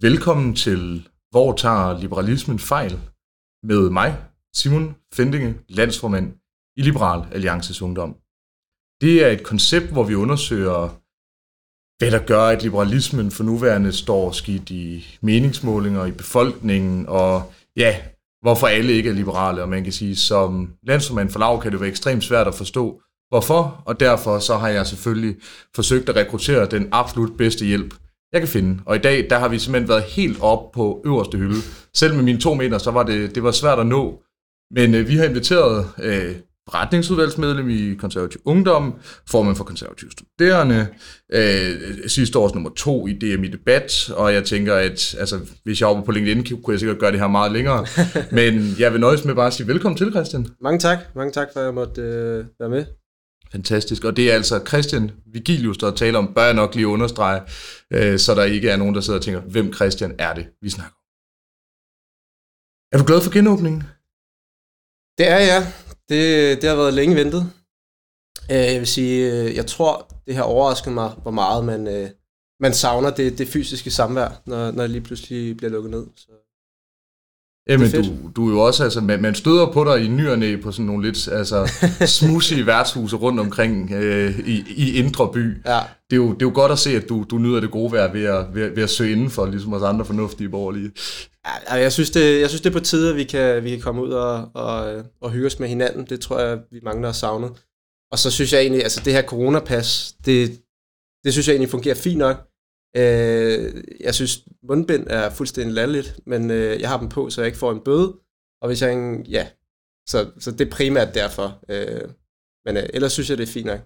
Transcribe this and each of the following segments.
Velkommen til Hvor tager liberalismen fejl? Med mig, Simon Fendinge, landsformand i Liberal Alliances Ungdom. Det er et koncept, hvor vi undersøger, hvad der gør, at liberalismen for nuværende står skidt i meningsmålinger i befolkningen, og ja, hvorfor alle ikke er liberale, og man kan sige, som landsformand for Lav kan det være ekstremt svært at forstå, hvorfor, og derfor så har jeg selvfølgelig forsøgt at rekruttere den absolut bedste hjælp, jeg kan finde. Og i dag, der har vi simpelthen været helt op på øverste hylde. Selv med mine to meter, så var det, det var svært at nå. Men øh, vi har inviteret øh, forretningsudvalgsmedlem i konservativ ungdom, formand for konservative studerende, øh, sidste års nummer to i DMI Debat, og jeg tænker, at altså, hvis jeg var på LinkedIn, kunne jeg sikkert gøre det her meget længere. Men jeg vil nøjes med bare at sige velkommen til, Christian. Mange tak. Mange tak for, at jeg måtte øh, være med. Fantastisk. Og det er altså Christian Vigilius, der taler om, bør jeg nok lige understrege, øh, så der ikke er nogen, der sidder og tænker, hvem Christian er det, vi snakker om. Er du glad for genåbningen? Det er jeg. Det, det har været længe ventet. Øh, jeg vil sige, øh, jeg tror, det har overrasket mig, hvor meget man, øh, man savner det, det fysiske samvær, når, når det lige pludselig bliver lukket ned. Så Jamen, du, du er jo også, altså, man, man støder på dig i ny og næ på sådan nogle lidt altså, smussige værtshuse rundt omkring øh, i, i Indre By. Ja. Det, er jo, det er jo godt at se, at du, du nyder det gode vejr ved at, ved, ved at søge indenfor, ligesom os andre fornuftige borgerlige. Ja, jeg synes, det, jeg synes, det er på tide, at vi kan, vi kan komme ud og, og, og hygge os med hinanden. Det tror jeg, vi mangler at savne. Og så synes jeg egentlig, altså det her coronapas, det, det synes jeg egentlig fungerer fint nok. Øh, jeg synes, mundbind er fuldstændig latterligt, men øh, jeg har dem på, så jeg ikke får en bøde. Og hvis jeg, ja, så, så det er primært derfor. Øh, men øh, ellers synes jeg, det er fint nok.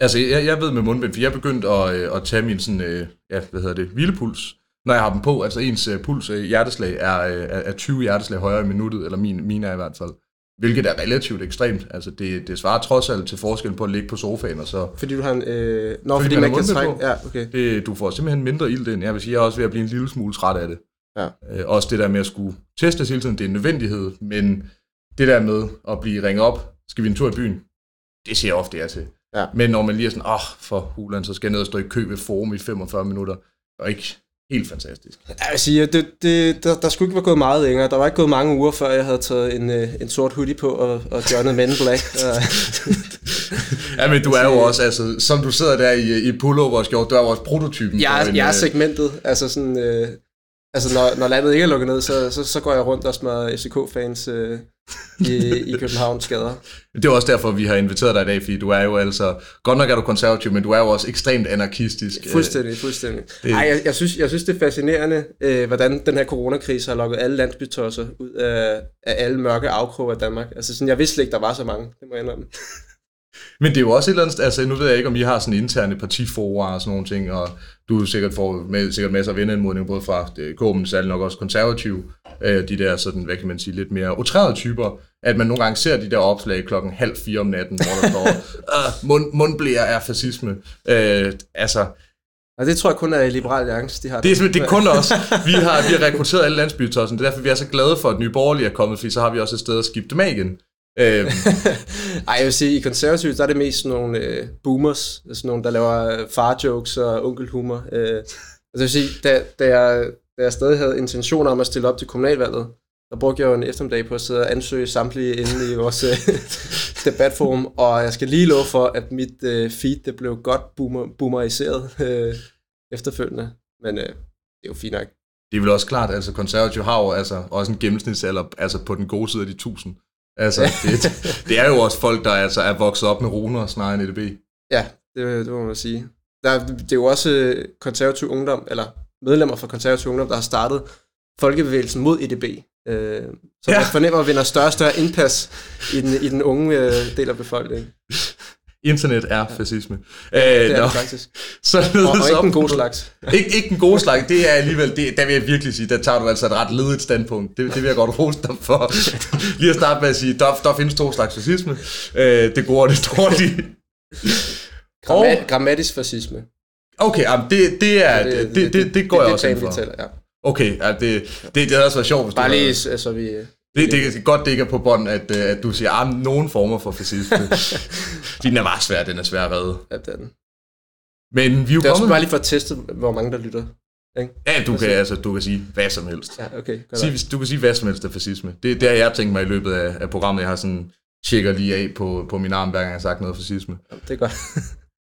Altså, jeg, jeg ved med mundbind, for jeg er begyndt at, øh, at tage min sådan, øh, ja, hvad hedder det, hvilepuls, når jeg har dem på. Altså ens øh, puls, øh, hjerteslag, er, øh, er 20 hjerteslag højere i minuttet, eller min, min er i hvert fald. Hvilket er relativt ekstremt. Altså, det, det svarer trods alt til forskellen på at ligge på sofaen og så... Fordi du har en... Øh... Nå, fordi, fordi man, man kan trække... Ja, okay. Det, du får simpelthen mindre ild ind. Jeg vil sige, jeg er også ved at blive en lille smule træt af det. Ja. Øh, også det der med at skulle teste hele tiden, det er en nødvendighed, men det der med at blive ringet op, skal vi en tur i byen, det ser jeg ofte er til. Ja. Men når man lige er sådan, åh, oh, for hulen, så skal jeg ned og stå i kø ved forum i 45 minutter, og ikke helt fantastisk. Jeg siger, det, det, der, der skulle ikke være gået meget længere. Der var ikke gået mange uger, før jeg havde taget en, øh, en sort hoodie på og, og joined Men Black. ja, men du er jo også, altså, som du sidder der i, i pullover skjort, du er jo også prototypen. Jeg, jeg er øh, segmentet. Altså sådan, øh, altså når, når landet ikke er lukket ned, så, så, så går jeg rundt og smadrer FCK-fans øh, i, i Københavns gader. Det er også derfor, vi har inviteret dig i dag, fordi du er jo altså, godt nok er du konservativ, men du er jo også ekstremt anarkistisk. Fuldstændig, fuldstændig. Det... Ej, jeg, jeg, synes, jeg synes, det er fascinerende, øh, hvordan den her coronakrise har lukket alle landsbytosser ud af, af alle mørke afkroge af Danmark. Altså sådan, jeg vidste ikke, der var så mange, det må jeg indrømme. Men det er jo også et eller andet, altså nu ved jeg ikke, om I har sådan interne partiforer og sådan nogle ting, og du sikkert får med, sikkert masser af venneanmodninger, både fra KM, men særligt nok også konservative, øh, de der sådan, hvad kan man sige, lidt mere outrerede typer, at man nogle gange ser de der opslag klokken halv fire om natten, hvor der står, øh, mund, mundblære er fascisme. Øh, altså, og det tror jeg kun er i Liberal Alliance, de har det. Er, det er kun os. Vi har, vi har rekrutteret alle landsbytossen. Det er derfor, vi er så glade for, at Nye Borgerlige er kommet, fordi så har vi også et sted at skifte dem af igen. Øhm. Ej, jeg vil sige, i konservativt, der er det mest sådan nogle øh, boomers, sådan nogle, der laver far-jokes og onkelhumor. Øh, altså jeg vil sige, da, da, jeg, da jeg stadig havde intentioner om at stille op til kommunalvalget, der brugte jeg jo en eftermiddag på at sidde og ansøge samtlige inde i vores øh, debatforum, og jeg skal lige love for, at mit øh, feed det blev godt boomer, boomeriseret øh, efterfølgende, men øh, det er jo fint nok. Det er vel også klart, altså konservativ har jo altså, også en gennemsnitsalder altså på den gode side af de 1000. Altså, det, det er jo også folk, der altså er vokset op med runer snarere end EDB. Ja, det, det må man sige. Der, det er jo også øh, konservativ ungdom, eller medlemmer fra konservativ ungdom, der har startet folkebevægelsen mod EDB. Øh, så ja. man fornemmer at vinder større og større indpas i den, i den unge øh, del af befolkningen. Internet er fascisme. Ja, det er det faktisk. Så og, og ikke den gode slags. ikke, ikke den gode slags, det er alligevel, det, der vil jeg virkelig sige, der tager du altså et ret ledet standpunkt. Det, det vil jeg godt rose dig for. Lige at starte med at sige, der, der findes to slags fascisme. Øh, det gode og det dårlige. Gramma- grammatisk fascisme. Okay, jamen det, det, er, det, det, det, det, det går det, jeg også ind for. Taler, ja. Okay, ja, det, det, det havde også været sjovt, hvis Bare lige, så altså, vi... Det, det er godt, det ikke er på bånd, at, øh, at du siger, at ah, nogen former for fascisme. den er bare svær, den er svær at redde. Ja, den. Men vi er jo det er også bare lige for at teste, hvor mange der lytter. Ikke? Ja, du kan, altså, du kan sige hvad som helst. Ja, okay. Sig, du kan sige hvad som helst af fascisme. Det, det har jeg tænkt mig i løbet af, af programmet. Jeg har sådan tjekker lige af på, på min arm, hver gang jeg har sagt noget fascisme. Det er godt.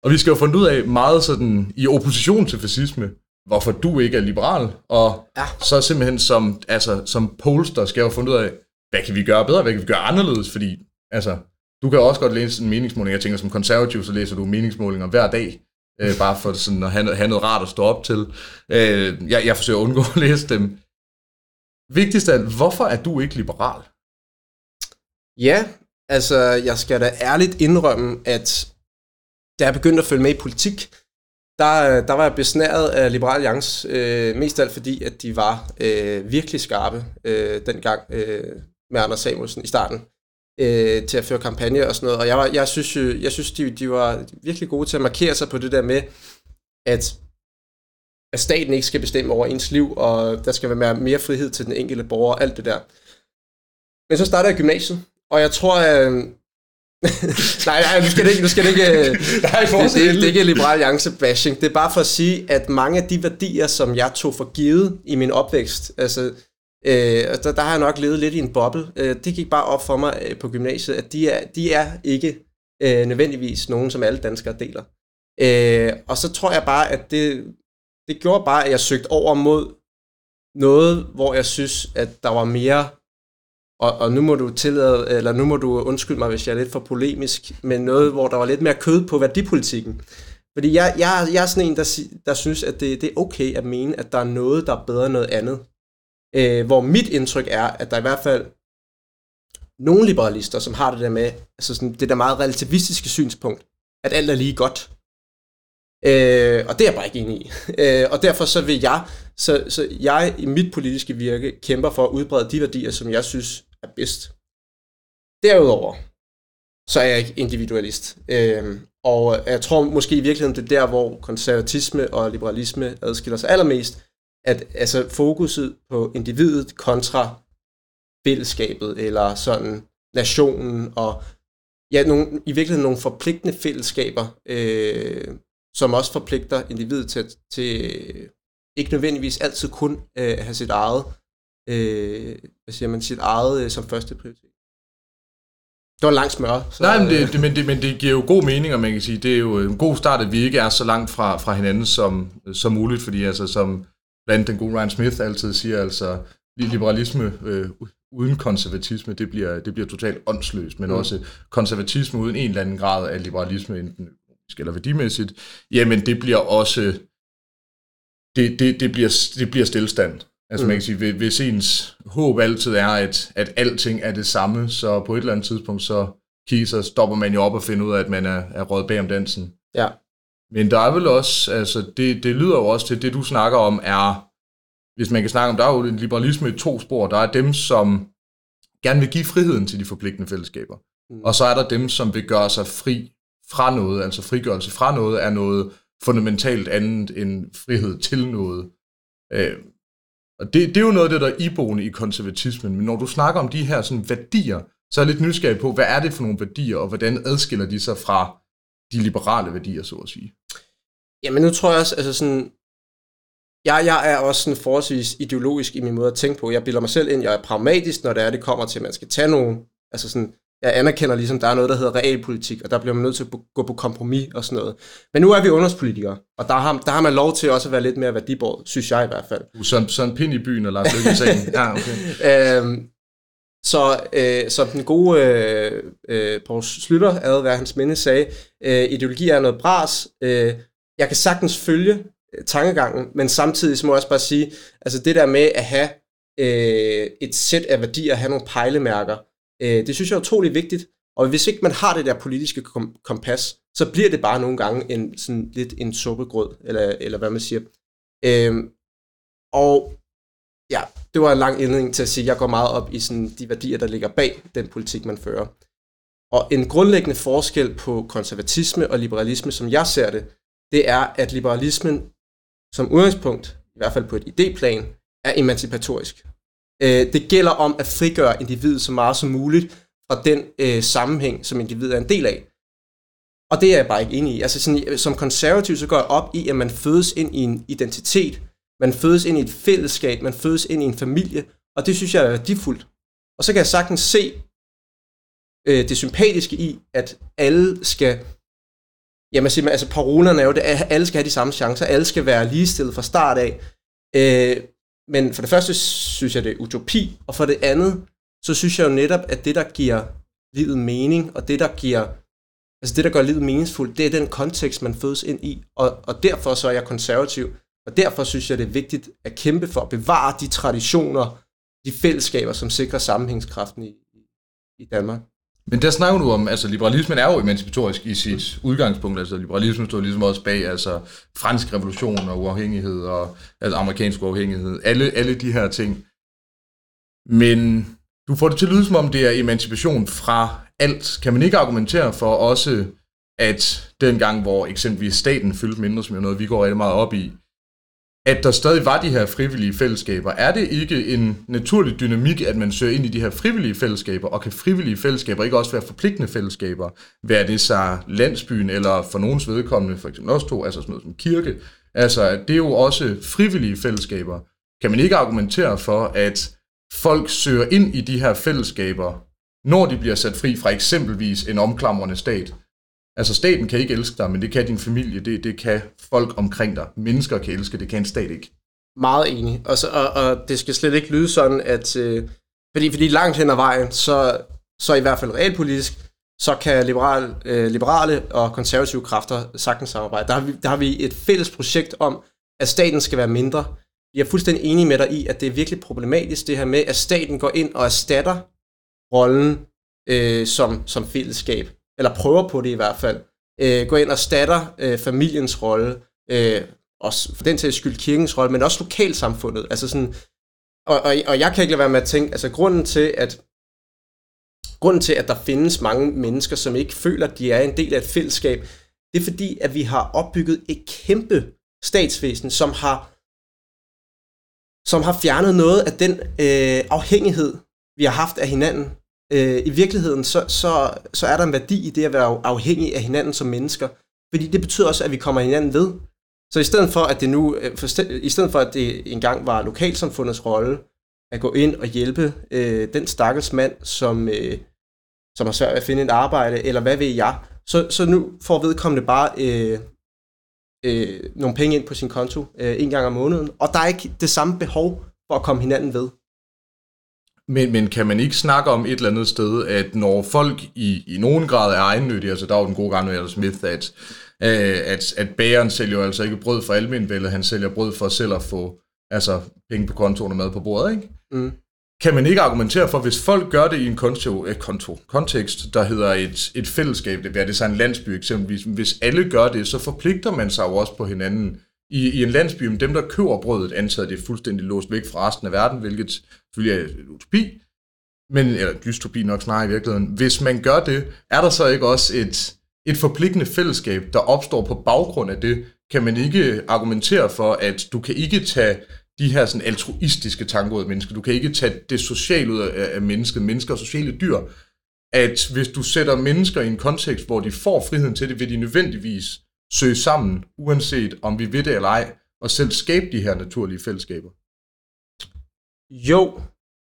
Og vi skal jo finde ud af meget sådan i opposition til fascisme, hvorfor du ikke er liberal, og Ja. så simpelthen som, altså, som polster skal jeg jo finde ud af, hvad kan vi gøre bedre, hvad kan vi gøre anderledes, fordi altså, du kan også godt læse en meningsmåling, jeg tænker som konservativ, så læser du meningsmålinger hver dag, øh, bare for sådan at have, noget- have noget rart at stå op til. Øh, jeg, jeg forsøger at undgå at læse dem. Vigtigst af alt, hvorfor er du ikke liberal? Ja, altså jeg skal da ærligt indrømme, at da jeg begyndte at følge med i politik, der, der var jeg besnæret af Liberal Alliance, øh, mest alt fordi, at de var øh, virkelig skarpe øh, dengang øh, med Anders Samuelsen i starten øh, til at føre kampagne og sådan noget. Og jeg, var, jeg synes, jeg synes de, de var virkelig gode til at markere sig på det der med, at, at staten ikke skal bestemme over ens liv, og der skal være mere, mere frihed til den enkelte borger og alt det der. Men så startede jeg gymnasiet, og jeg tror... Øh, nej, nej, nu skal det ikke... Nu skal det ikke øh, Nej, det, det, det er ikke Liberal Alliance bashing. Det er bare for at sige, at mange af de værdier, som jeg tog for givet i min opvækst, altså, øh, der, der har jeg nok levet lidt i en boble. Øh, det gik bare op for mig øh, på gymnasiet, at de er, de er ikke øh, nødvendigvis nogen, som alle danskere deler. Øh, og så tror jeg bare, at det, det gjorde bare, at jeg søgte over mod noget, hvor jeg synes, at der var mere og, og nu må du tillade, eller nu må du undskylde mig, hvis jeg er lidt for polemisk, men noget, hvor der var lidt mere kød på værdipolitikken. Fordi jeg, jeg, jeg er sådan en, der, der synes, at det, det er okay at mene, at der er noget, der er bedre end noget andet. Øh, hvor mit indtryk er, at der er i hvert fald nogle liberalister, som har det der med, altså sådan, det der meget relativistiske synspunkt, at alt er lige godt. Øh, og det er jeg bare ikke enig i. Øh, og derfor så vil jeg, så, så jeg i mit politiske virke kæmper for at udbrede de værdier, som jeg synes er bedst. Derudover, så er jeg ikke individualist. Øh, og jeg tror måske i virkeligheden, det er der, hvor konservatisme og liberalisme adskiller sig allermest, at altså fokuset på individet kontra fællesskabet, eller sådan nationen, og ja, nogle, i virkeligheden nogle forpligtende fællesskaber, øh, som også forpligter individet til, til ikke nødvendigvis altid kun øh, at have sit eget, øh, hvad siger man, sit eget øh, som første prioritet. Det var en lang smør. Så, Nej, men det, det, men, det, men det giver jo god mening, og man kan sige, det er jo en god start, at vi ikke er så langt fra, fra hinanden som, som muligt, fordi altså, som blandt den gode Ryan Smith altid siger, altså liberalisme øh, uden konservatisme, det bliver, det bliver totalt åndsløst, men mm. også konservatisme uden en eller anden grad af liberalisme, enten økonomisk eller værdimæssigt, jamen det bliver også, det, det, det, bliver, det bliver stillestand. Altså Mm. mm. man kan sige, hvis- ens håb altid er, at, at alting er det samme, så på et eller andet tidspunkt, så, kigger, så stopper man jo op og finder ud af, at man er, er røget bag om dansen. Ja. Men der er vel også, altså det, det lyder jo også til, det du snakker om er, hvis man kan snakke om, der er jo liberalisme i to spor. Der er dem, som gerne vil give friheden til de forpligtende fællesskaber. Mm. Og så er der dem, som vil gøre sig fri fra noget, altså frigørelse fra noget, er noget fundamentalt andet end frihed til noget. Øh, og det, det er jo noget af det, der er iboende i konservatismen. Men når du snakker om de her sådan, værdier, så er jeg lidt nysgerrig på, hvad er det for nogle værdier, og hvordan adskiller de sig fra de liberale værdier, så at sige? Jamen nu tror jeg også, altså sådan, jeg, jeg er også sådan forholdsvis ideologisk i min måde at tænke på. Jeg bilder mig selv ind, jeg er pragmatisk, når det er, det kommer til, at man skal tage nogle, altså sådan, jeg anerkender ligesom, der er noget, der hedder realpolitik, og der bliver man nødt til at gå på kompromis og sådan noget. Men nu er vi underspolitikere, og der har, der har man lov til også at være lidt mere værdibåret, synes jeg i hvert fald. Sådan en pind i byen, og Lars Løkke. Ja, okay. Øhm, så øh, som den gode øh, øh, Poul Slytter, ad hvad hans minde sagde, øh, ideologi er noget bras. Øh, jeg kan sagtens følge øh, tankegangen, men samtidig så må jeg også bare sige, altså det der med at have øh, et sæt af værdier, have nogle pejlemærker, øh, det synes jeg er utrolig vigtigt. Og hvis ikke man har det der politiske kom- kompas, så bliver det bare nogle gange en, sådan lidt en suppegrød, eller, eller hvad man siger. Øhm, og ja, det var en lang indledning til at sige, at jeg går meget op i sådan de værdier, der ligger bag den politik, man fører. Og en grundlæggende forskel på konservatisme og liberalisme, som jeg ser det, det er, at liberalismen som udgangspunkt, i hvert fald på et idéplan, er emancipatorisk. Øh, det gælder om at frigøre individet så meget som muligt fra den øh, sammenhæng, som individet er en del af. Og det er jeg bare ikke enig i. Altså sådan, øh, som konservativ, så går jeg op i, at man fødes ind i en identitet, Man fødes ind i et fællesskab, man fødes ind i en familie, og det synes jeg er værdifuldt. Og så kan jeg sagtens se øh, det sympatiske i, at alle skal, jamen altså, altså parolerne er jo, at alle skal have de samme chancer, alle skal være ligestillet fra start af. Øh, men for det første synes jeg, det er utopi, og for det andet, så synes jeg jo netop, at det, der giver livet mening, og det, der giver Altså det, der gør livet meningsfuldt, det er den kontekst, man fødes ind i, og, og derfor så er jeg konservativ, og derfor synes jeg, det er vigtigt at kæmpe for at bevare de traditioner, de fællesskaber, som sikrer sammenhængskraften i, i Danmark. Men der snakker du om, altså liberalismen er jo emancipatorisk i sit udgangspunkt, altså liberalismen står ligesom også bag, altså fransk revolution og uafhængighed, og altså amerikansk uafhængighed, alle, alle de her ting. Men du får det til at lyde som om, det er emancipation fra alt. Kan man ikke argumentere for også, at den gang, hvor eksempelvis staten fyldte mindre, som er noget, vi går rigtig meget op i, at der stadig var de her frivillige fællesskaber. Er det ikke en naturlig dynamik, at man søger ind i de her frivillige fællesskaber, og kan frivillige fællesskaber ikke også være forpligtende fællesskaber? Hvad det så landsbyen, eller for nogens vedkommende, for eksempel også to, altså sådan noget som kirke? Altså, det er jo også frivillige fællesskaber. Kan man ikke argumentere for, at folk søger ind i de her fællesskaber, når de bliver sat fri fra eksempelvis en omklamrende stat. Altså staten kan ikke elske dig, men det kan din familie, det, det kan folk omkring dig. Mennesker kan elske, det kan en stat ikke. Meget enig. Og, så, og, og det skal slet ikke lyde sådan, at øh, fordi, fordi langt hen ad vejen, så, så i hvert fald realpolitisk, så kan liberal, øh, liberale og konservative kræfter sagtens samarbejde. Der har, vi, der har vi et fælles projekt om, at staten skal være mindre. Jeg er fuldstændig enig med dig i, at det er virkelig problematisk det her med, at staten går ind og erstatter rollen øh, som, som fællesskab, eller prøver på det i hvert fald. Øh, går ind og statter øh, familiens rolle, øh, også for den til skyld kirkens rolle, men også lokalsamfundet. Altså sådan, og, og, og jeg kan ikke lade være med at tænke, altså grunden til, at grunden til, at der findes mange mennesker, som ikke føler, at de er en del af et fællesskab, det er fordi, at vi har opbygget et kæmpe statsvæsen, som har som har fjernet noget af den øh, afhængighed, vi har haft af hinanden. Øh, I virkeligheden, så, så, så er der en værdi i det at være afhængig af hinanden som mennesker. Fordi det betyder også, at vi kommer hinanden ved. Så i stedet for, at det nu, øh, for, i stedet for, at det engang var lokalsamfundets rolle at gå ind og hjælpe øh, den stakkels mand, som, øh, som har svært ved at finde et arbejde, eller hvad ved jeg, så, så nu får vedkommende bare øh, øh, nogle penge ind på sin konto øh, en gang om måneden, og der er ikke det samme behov for at komme hinanden ved. Men, men kan man ikke snakke om et eller andet sted, at når folk i, i nogen grad er egennyttige, altså der er jo den gode gang med Smith, at, øh, at, at bageren sælger altså ikke brød for almenvældet, han sælger brød for selv at få altså, penge på kontoen og mad på bordet, ikke? Mm. Kan man ikke argumentere for, hvis folk gør det i en konto, eh, konto, kontekst, der hedder et, et fællesskab, det er det så en landsby eksempelvis, hvis alle gør det, så forpligter man sig jo også på hinanden i, i en landsby, men dem, der køber brødet, antager det er fuldstændig låst væk fra resten af verden, hvilket selvfølgelig er en utopi, men, eller dystopi nok snarere i virkeligheden. Hvis man gør det, er der så ikke også et, et forpligtende fællesskab, der opstår på baggrund af det? Kan man ikke argumentere for, at du kan ikke tage de her sådan altruistiske tanker ud af mennesket, du kan ikke tage det sociale ud af, af mennesket, mennesker og sociale dyr, at hvis du sætter mennesker i en kontekst, hvor de får friheden til det, vil de nødvendigvis søge sammen, uanset om vi ved det eller ej, og selv skabe de her naturlige fællesskaber? Jo,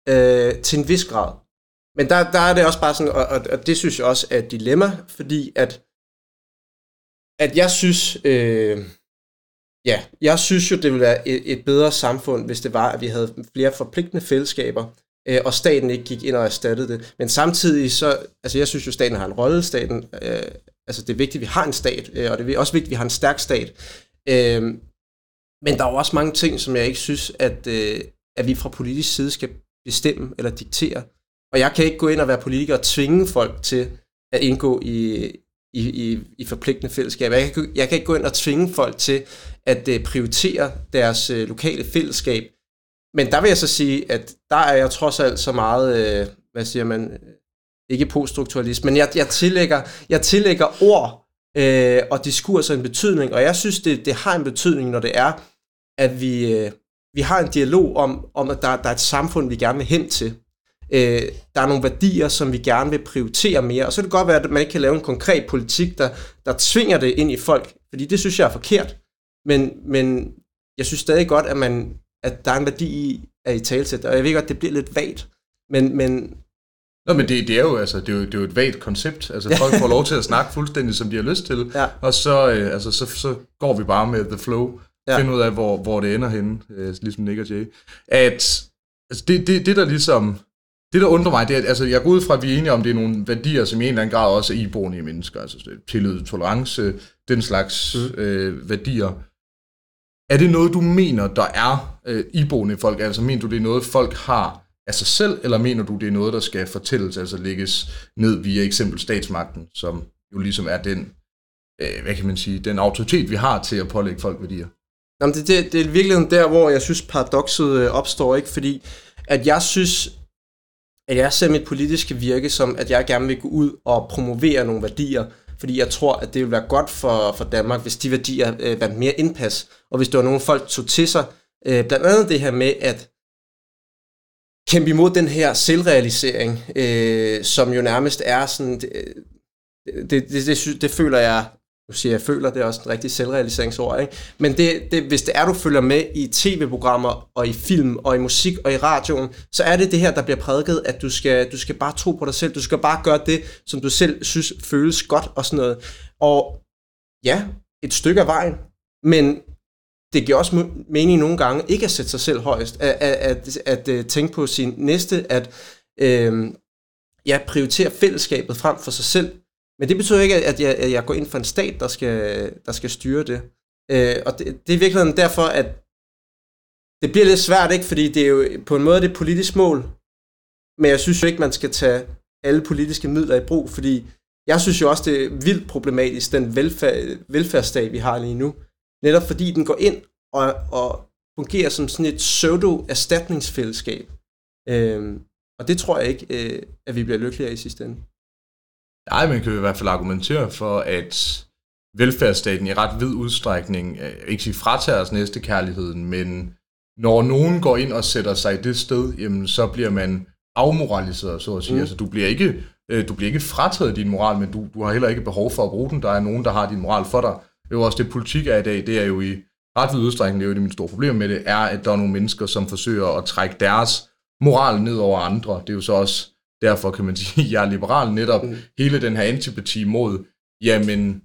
øh, til en vis grad. Men der, der er det også bare sådan, og, og, og det synes jeg også er et dilemma, fordi at, at jeg synes, øh, ja, jeg synes jo, det ville være et, et bedre samfund, hvis det var, at vi havde flere forpligtende fællesskaber, øh, og staten ikke gik ind og erstattede det. Men samtidig så, altså jeg synes jo, staten har en rolle, staten øh, Altså det er vigtigt, at vi har en stat, øh, og det er også vigtigt, at vi har en stærk stat. Øh, men der er jo også mange ting, som jeg ikke synes, at, øh, at vi fra politisk side skal bestemme eller diktere. Og jeg kan ikke gå ind og være politiker og tvinge folk til at indgå i, i, i, i forpligtende fællesskaber. Jeg kan, jeg kan ikke gå ind og tvinge folk til at øh, prioritere deres øh, lokale fællesskab. Men der vil jeg så sige, at der er jeg trods alt så meget, øh, hvad siger man, ikke poststrukturalist, men jeg, jeg, tillægger, jeg tillægger ord øh, og diskurser en betydning, og jeg synes, det, det har en betydning, når det er, at vi, øh, vi har en dialog om, om at der, der er et samfund, vi gerne vil hen til. Øh, der er nogle værdier, som vi gerne vil prioritere mere, og så kan det godt være, at man ikke kan lave en konkret politik, der, der tvinger det ind i folk, fordi det synes jeg er forkert. Men, men jeg synes stadig godt, at, man, at der er en værdi i at i talsæt, og jeg ved godt, det bliver lidt vagt, men, men Nå, men det, det, er jo, altså, det, er jo, det er jo et vagt koncept. Altså, folk får lov til at snakke fuldstændig, som de har lyst til. Ja. Og så, øh, altså, så, så går vi bare med the flow. Ja. Finde ud af, hvor, hvor det ender henne, øh, ligesom Nick og Jay. At, altså, det, det, det, der ligesom... Det, der undrer mig, det er, at altså, jeg går ud fra, at vi er enige om, det er nogle værdier, som i en eller anden grad også er iboende i mennesker. Altså tillid, tolerance, den slags mm. øh, værdier. Er det noget, du mener, der er øh, iboende i folk? Altså mener du, det er noget, folk har af sig selv, eller mener du, det er noget, der skal fortælles, altså lægges ned via eksempel statsmagten, som jo ligesom er den, øh, hvad kan man sige, den autoritet, vi har til at pålægge folk værdier? Jamen, det, det, det er virkeligheden der, hvor jeg synes, paradokset øh, opstår, ikke? Fordi at jeg synes, at jeg ser mit politiske virke som, at jeg gerne vil gå ud og promovere nogle værdier, fordi jeg tror, at det vil være godt for, for Danmark, hvis de værdier øh, vandt mere indpas, og hvis der var nogle folk tog til sig, øh, blandt andet det her med at kæmpe imod den her selvrealisering, øh, som jo nærmest er sådan, øh, det, det, det, det, det, føler jeg, nu siger jeg føler, det er også en rigtig selvrealiseringsord, ikke? men det, det, hvis det er, du følger med i tv-programmer, og i film, og i musik, og i radioen, så er det det her, der bliver prædiket, at du skal, du skal bare tro på dig selv, du skal bare gøre det, som du selv synes føles godt, og sådan noget. Og ja, et stykke af vejen, men det giver også mening nogle gange ikke at sætte sig selv højst, at, at, at, at, øh, tænke på sin næste, at øh, ja, prioritere fællesskabet frem for sig selv. Men det betyder ikke, at jeg, at jeg går ind for en stat, der skal, der skal styre det. Øh, og det, det er virkelig derfor, at det bliver lidt svært, ikke? fordi det er jo på en måde det politisk mål, men jeg synes jo ikke, man skal tage alle politiske midler i brug, fordi jeg synes jo også, det er vildt problematisk, den velfærd, velfærdsstat, vi har lige nu. Netop fordi den går ind og, og fungerer som sådan et pseudo-erstatningsfællesskab. Øhm, og det tror jeg ikke, øh, at vi bliver lykkeligere i sidste ende. Nej, man kan i hvert fald argumentere for, at velfærdsstaten i ret vid udstrækning, øh, ikke sige fratager os næste kærligheden, men når nogen går ind og sætter sig i det sted, jamen, så bliver man afmoraliseret, så at sige. Mm. Altså, du bliver ikke, øh, du bliver ikke frataget din moral, men du, du har heller ikke behov for at bruge den. Der er nogen, der har din moral for dig. Det er jo også det, politik er i dag. Det er jo i ret vid udstrækning, det er jo det min store problem med det, er, at der er nogle mennesker, som forsøger at trække deres moral ned over andre. Det er jo så også derfor, kan man sige, at jeg er liberal netop. Mm. Hele den her antipati mod, jamen,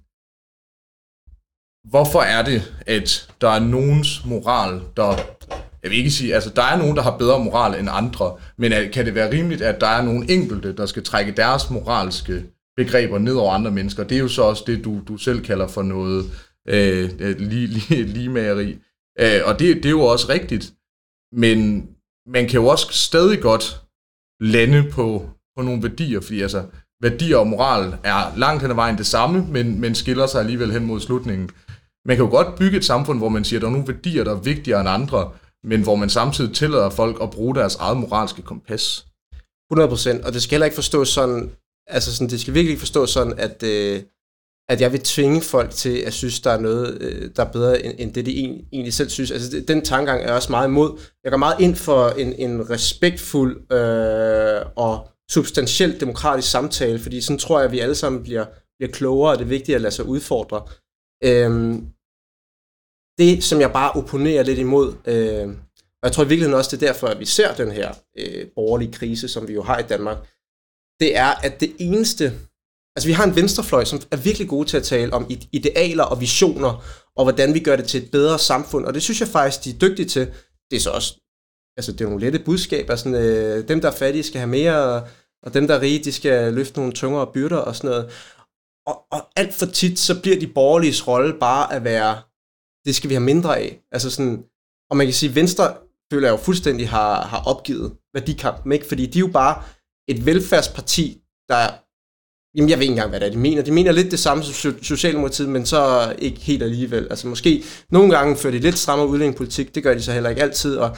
hvorfor er det, at der er nogens moral, der jeg vil ikke sige, altså der er nogen, der har bedre moral end andre, men kan det være rimeligt, at der er nogle enkelte, der skal trække deres moralske begreber ned over andre mennesker? Det er jo så også det, du, du selv kalder for noget øh, lige, lige, ligemageri. Øh, og det, det er jo også rigtigt, men man kan jo også stadig godt lande på, på nogle værdier, fordi altså, værdier og moral er langt hen ad vejen det samme, men, men skiller sig alligevel hen mod slutningen. Man kan jo godt bygge et samfund, hvor man siger, at der er nogle værdier, der er vigtigere end andre, men hvor man samtidig tillader folk at bruge deres eget moralske kompas. 100%, og det skal heller ikke forstås sådan, altså sådan, det skal virkelig forstås sådan, at, øh, at jeg vil tvinge folk til at synes, der er noget, øh, der er bedre, end, end det de egentlig selv synes. Altså den tankegang er også meget imod. Jeg går meget ind for en, en respektfuld øh, og substantielt demokratisk samtale, fordi sådan tror jeg, at vi alle sammen bliver, bliver klogere, og det er vigtigt at lade sig udfordre. Øhm, det, som jeg bare opponerer lidt imod, øh, og jeg tror i virkeligheden også, det er derfor, at vi ser den her øh, borgerlige krise, som vi jo har i Danmark, det er, at det eneste, altså vi har en venstrefløj, som er virkelig gode til at tale om idealer og visioner, og hvordan vi gør det til et bedre samfund, og det synes jeg faktisk, de er dygtige til. Det er så også, altså det er nogle lette budskaber, sådan, øh, dem der er fattige skal have mere, og dem der er rige, de skal løfte nogle tungere byrder og sådan noget. Og, og alt for tit, så bliver de borgerlige rolle bare at være det skal vi have mindre af. Altså sådan, og man kan sige, at Venstre føler jeg jo fuldstændig har, har opgivet værdikampen, ikke? Fordi de er jo bare et velfærdsparti, der Jamen, jeg ved ikke engang, hvad det er, de mener. De mener lidt det samme som Socialdemokratiet, men så ikke helt alligevel. Altså måske nogle gange fører de lidt strammere udlændingepolitik, det gør de så heller ikke altid, og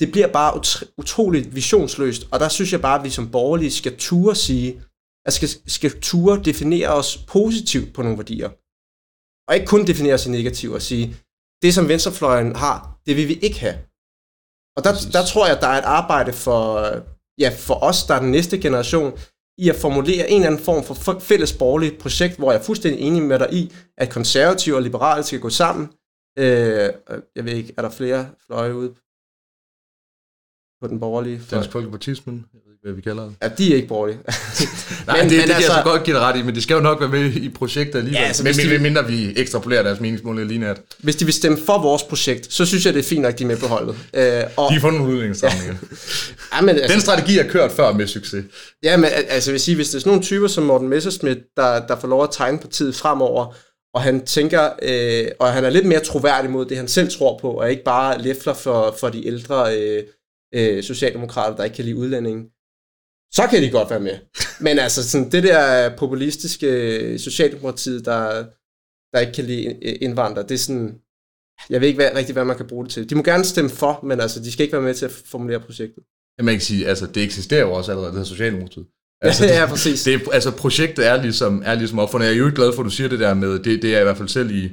det bliver bare ut- utroligt visionsløst, og der synes jeg bare, at vi som borgerlige skal ture sige, at skal, skal ture definere os positivt på nogle værdier. Og ikke kun definere sig negativt og sige, det som venstrefløjen har, det vil vi ikke have. Og der, der tror jeg, der er et arbejde for, ja, for os, der er den næste generation, i at formulere en eller anden form for fælles borgerligt projekt, hvor jeg er fuldstændig enig med dig i, at konservative og liberale skal gå sammen, Øh, jeg ved ikke, er der flere fløje ude på den borgerlige fløj? Dansk Folkepartismen, hvad vi kalder det. Ja, de er ikke borgerlige. Nej, men, det, det, det altså, kan jeg så godt give dig ret i, men de skal jo nok være med i projektet alligevel. Ja, altså, men de, mindre vi ekstrapolerer deres meningsmål lige nat. Hvis de vil stemme for vores projekt, så synes jeg, det er fint at de er med på holdet. Øh, og, de har fundet en udviklingsstramning. ja, men, altså, Den strategi er kørt før med succes. Ja, men altså, jeg vil sige, hvis det er sådan nogle typer som Morten Messerschmidt, der, der får lov at tegne partiet fremover, og han tænker, øh, og han er lidt mere troværdig mod det, han selv tror på, og ikke bare læfler for, for de ældre øh, øh, socialdemokrater, der ikke kan lide udlændingen, så kan de godt være med. Men altså, sådan, det der populistiske Socialdemokratiet, der, der ikke kan lide indvandrere, det er sådan, jeg ved ikke hvad, rigtigt, hvad man kan bruge det til. De må gerne stemme for, men altså, de skal ikke være med til at formulere projektet. Jeg man kan sige, altså, det eksisterer jo også allerede, det her Socialdemokratiet. Altså, ja, ja, præcis. Det, altså, projektet er ligesom, er ligesom opfundet. Jeg er jo ikke glad for, at du siger det der med, det, det er i hvert fald selv i,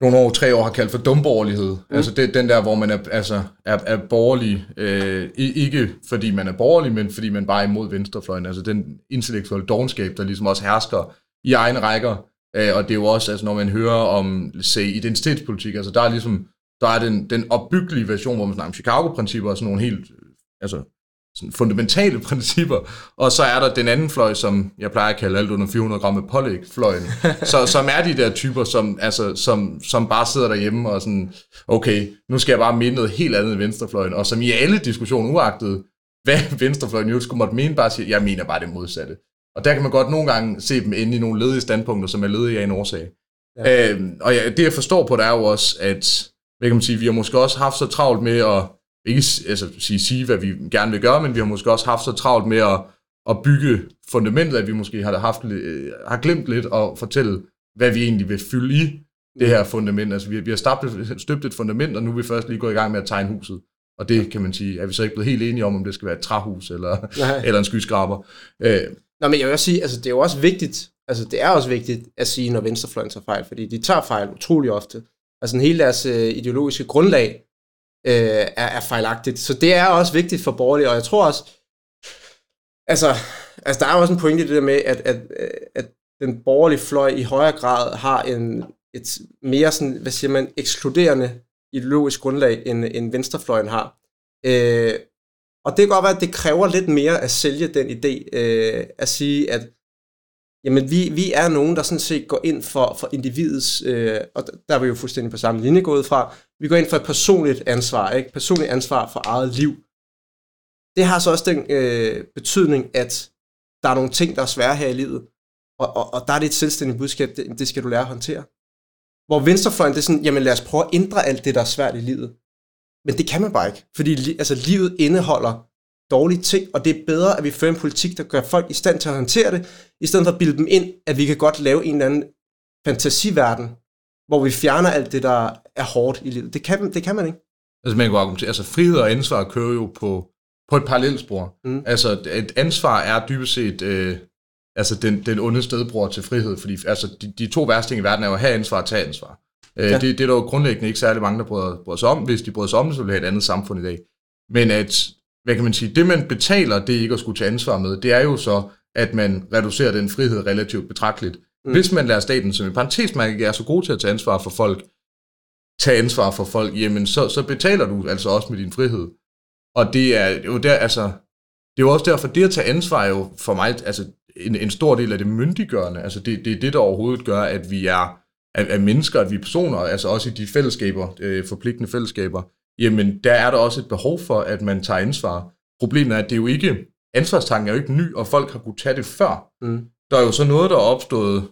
nogle år, tre år har kaldt for dumborgerlighed. Mm. Altså det, den der, hvor man er, altså, er, er borgerlig, øh, ikke fordi man er borgerlig, men fordi man bare er imod venstrefløjen. Altså den intellektuelle dogenskab, der ligesom også hersker i egne rækker. Øh, og det er jo også, altså når man hører om, se, identitetspolitik, altså der er ligesom, der er den, den opbyggelige version, hvor man snakker om Chicago-principper og sådan nogle helt, altså sådan fundamentale principper, og så er der den anden fløj, som jeg plejer at kalde alt under 400 gram med pålæg fløjen, så, som er de der typer, som, altså, som, som bare sidder derhjemme og sådan, okay, nu skal jeg bare mene noget helt andet end venstrefløjen, og som i alle diskussioner uagtet, hvad venstrefløjen jo skulle måtte mene, bare siger, jeg mener bare det modsatte. Og der kan man godt nogle gange se dem inde i nogle ledige standpunkter, som er ledige af en årsag. Ja. Øhm, og ja, det jeg forstår på, det er jo også, at hvad kan man sige, vi har måske også haft så travlt med at ikke altså, sige, sige, hvad vi gerne vil gøre, men vi har måske også haft så travlt med at, at bygge fundamentet, at vi måske har, haft, har glemt lidt at fortælle, hvad vi egentlig vil fylde i det her fundament. Altså, vi, vi har støbt, støbt et fundament, og nu er vi først lige gået i gang med at tegne huset. Og det kan man sige, er vi så ikke blevet helt enige om, om det skal være et træhus eller, eller en skyskraber. Øh. Nå, men jeg vil også sige, altså det er jo også vigtigt, altså det er også vigtigt at sige, når venstrefløjen tager fejl, fordi de tager fejl utrolig ofte. Altså hele deres øh, ideologiske grundlag øh, er, er fejlagtigt. Så det er også vigtigt for borgerlige, og jeg tror også, altså, altså der er også en pointe i det der med, at, at, at den borgerlige fløj i højere grad har en, et mere sådan, hvad siger man, ekskluderende ideologisk grundlag, end, end venstrefløjen har. Øh, og det kan godt være, at det kræver lidt mere at sælge den idé, øh, at sige, at jamen, vi, vi er nogen, der sådan set går ind for, for individets, øh, og der er vi jo fuldstændig på samme linje gået fra, vi går ind for et personligt ansvar, ikke? Personligt ansvar for eget liv. Det har så også den øh, betydning, at der er nogle ting, der er svære her i livet, og, og, og der er det et selvstændigt budskab, det, det skal du lære at håndtere. Hvor venstrefløjen, det er sådan, jamen lad os prøve at ændre alt det, der er svært i livet. Men det kan man bare ikke, fordi altså, livet indeholder dårlige ting, og det er bedre, at vi fører en politik, der gør folk i stand til at håndtere det, i stedet for at bilde dem ind, at vi kan godt lave en eller anden fantasiverden, hvor vi fjerner alt det, der er hårdt i livet. Det kan, det kan man ikke. Altså, man kan argumentere, altså frihed og ansvar kører jo på, på et parallelspor. Mm. Altså, et ansvar er dybest set øh, altså den, den onde stedbror til frihed, fordi altså, de, de to værste ting i verden er jo at have ansvar og tage ansvar. Øh, ja. det, det er der jo grundlæggende ikke særlig mange, der bryder, bryder sig om. Hvis de bryder sig om så ville vi have et andet samfund i dag. Men at, hvad kan man sige, det man betaler, det ikke at skulle tage ansvar med, det er jo så, at man reducerer den frihed relativt betragteligt. Mm. Hvis man lærer staten, som i parentesmærke er så god til at tage ansvar for folk, tage ansvar for folk, jamen så, så betaler du altså også med din frihed. Og det er jo der, altså, det er jo også derfor, det at tage ansvar er jo for mig, altså en, en stor del af det myndiggørende. Altså det, det er det, der overhovedet gør, at vi er, at, at mennesker, at vi er personer, altså også i de fællesskaber, øh, forpligtende fællesskaber, jamen der er der også et behov for, at man tager ansvar. Problemet er, at det er jo ikke, ansvarstanken er jo ikke ny, og folk har kunnet tage det før. Mm. Der er jo så noget, der er opstået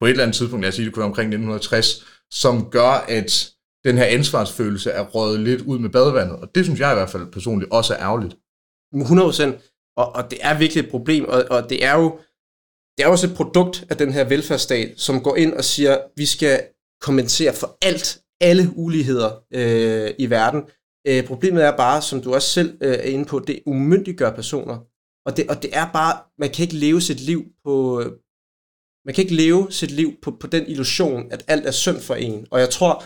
på et eller andet tidspunkt, jeg siger, det kunne være omkring 1960, som gør, at den her ansvarsfølelse er røget lidt ud med badevandet. Og det synes jeg i hvert fald personligt også er ærgerligt. 100 Og, og det er virkelig et problem, og, og det er jo det er også et produkt af den her velfærdsstat, som går ind og siger, vi skal kompensere for alt, alle uligheder øh, i verden. Øh, problemet er bare, som du også selv øh, er inde på, det umyndiggør personer. Og det, og det er bare, man kan ikke leve sit liv på, man kan ikke leve sit liv på, på den illusion, at alt er synd for en. Og jeg tror,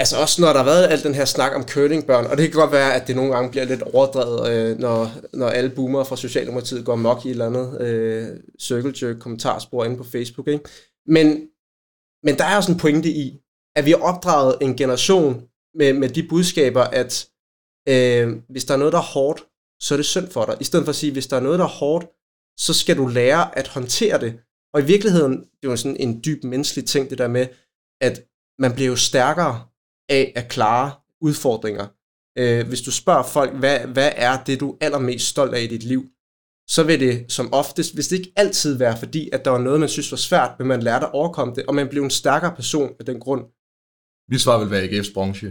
altså også når der har været al den her snak om curlingbørn, og det kan godt være, at det nogle gange bliver lidt overdrevet, øh, når, når alle boomer fra Socialdemokratiet går mok i et eller andet øh, circle jerk kommentarspor inde på Facebook. Ikke? Men, men der er også en pointe i, at vi har opdraget en generation med, med de budskaber, at øh, hvis der er noget, der er hårdt, så er det synd for dig. I stedet for at sige, hvis der er noget, der er hårdt, så skal du lære at håndtere det. Og i virkeligheden, det er jo sådan en dyb menneskelig ting, det der med, at man bliver jo stærkere af at klare udfordringer. Øh, hvis du spørger folk, hvad, hvad er det, du er allermest stolt af i dit liv, så vil det som oftest, hvis det ikke altid være fordi, at der var noget, man synes var svært, men man lærte at overkomme det, og man blev en stærkere person af den grund. Mit svar vil være AGF's branche.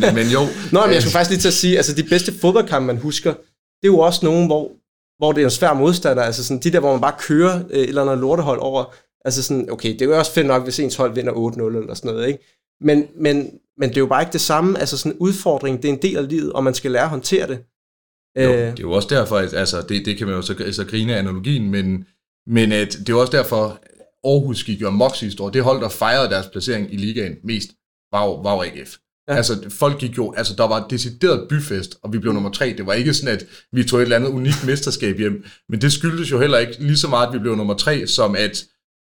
men, men jo. Nå, men jeg skulle faktisk lige til at sige, altså de bedste fodboldkampe, man husker, det er jo også nogen, hvor, hvor det er en svær modstander, altså sådan de der, hvor man bare kører øh, et eller andet lortehold over, altså sådan, okay, det er jo også fedt nok, hvis ens hold vinder 8-0 eller sådan noget, ikke? Men, men, men det er jo bare ikke det samme, altså sådan en udfordring, det er en del af livet, og man skal lære at håndtere det. Jo, øh. det er jo også derfor, at, altså det, det kan man jo så, så grine af analogien, men, men at, det er jo også derfor, Aarhus gik jo amok sidste år. Det hold, der fejrede deres placering i ligaen mest, var var AGF. Ja. Altså, folk gik jo, altså, der var et decideret byfest, og vi blev nummer tre. Det var ikke sådan, at vi tog et eller andet unikt mesterskab hjem, men det skyldtes jo heller ikke lige så meget, at vi blev nummer tre, som at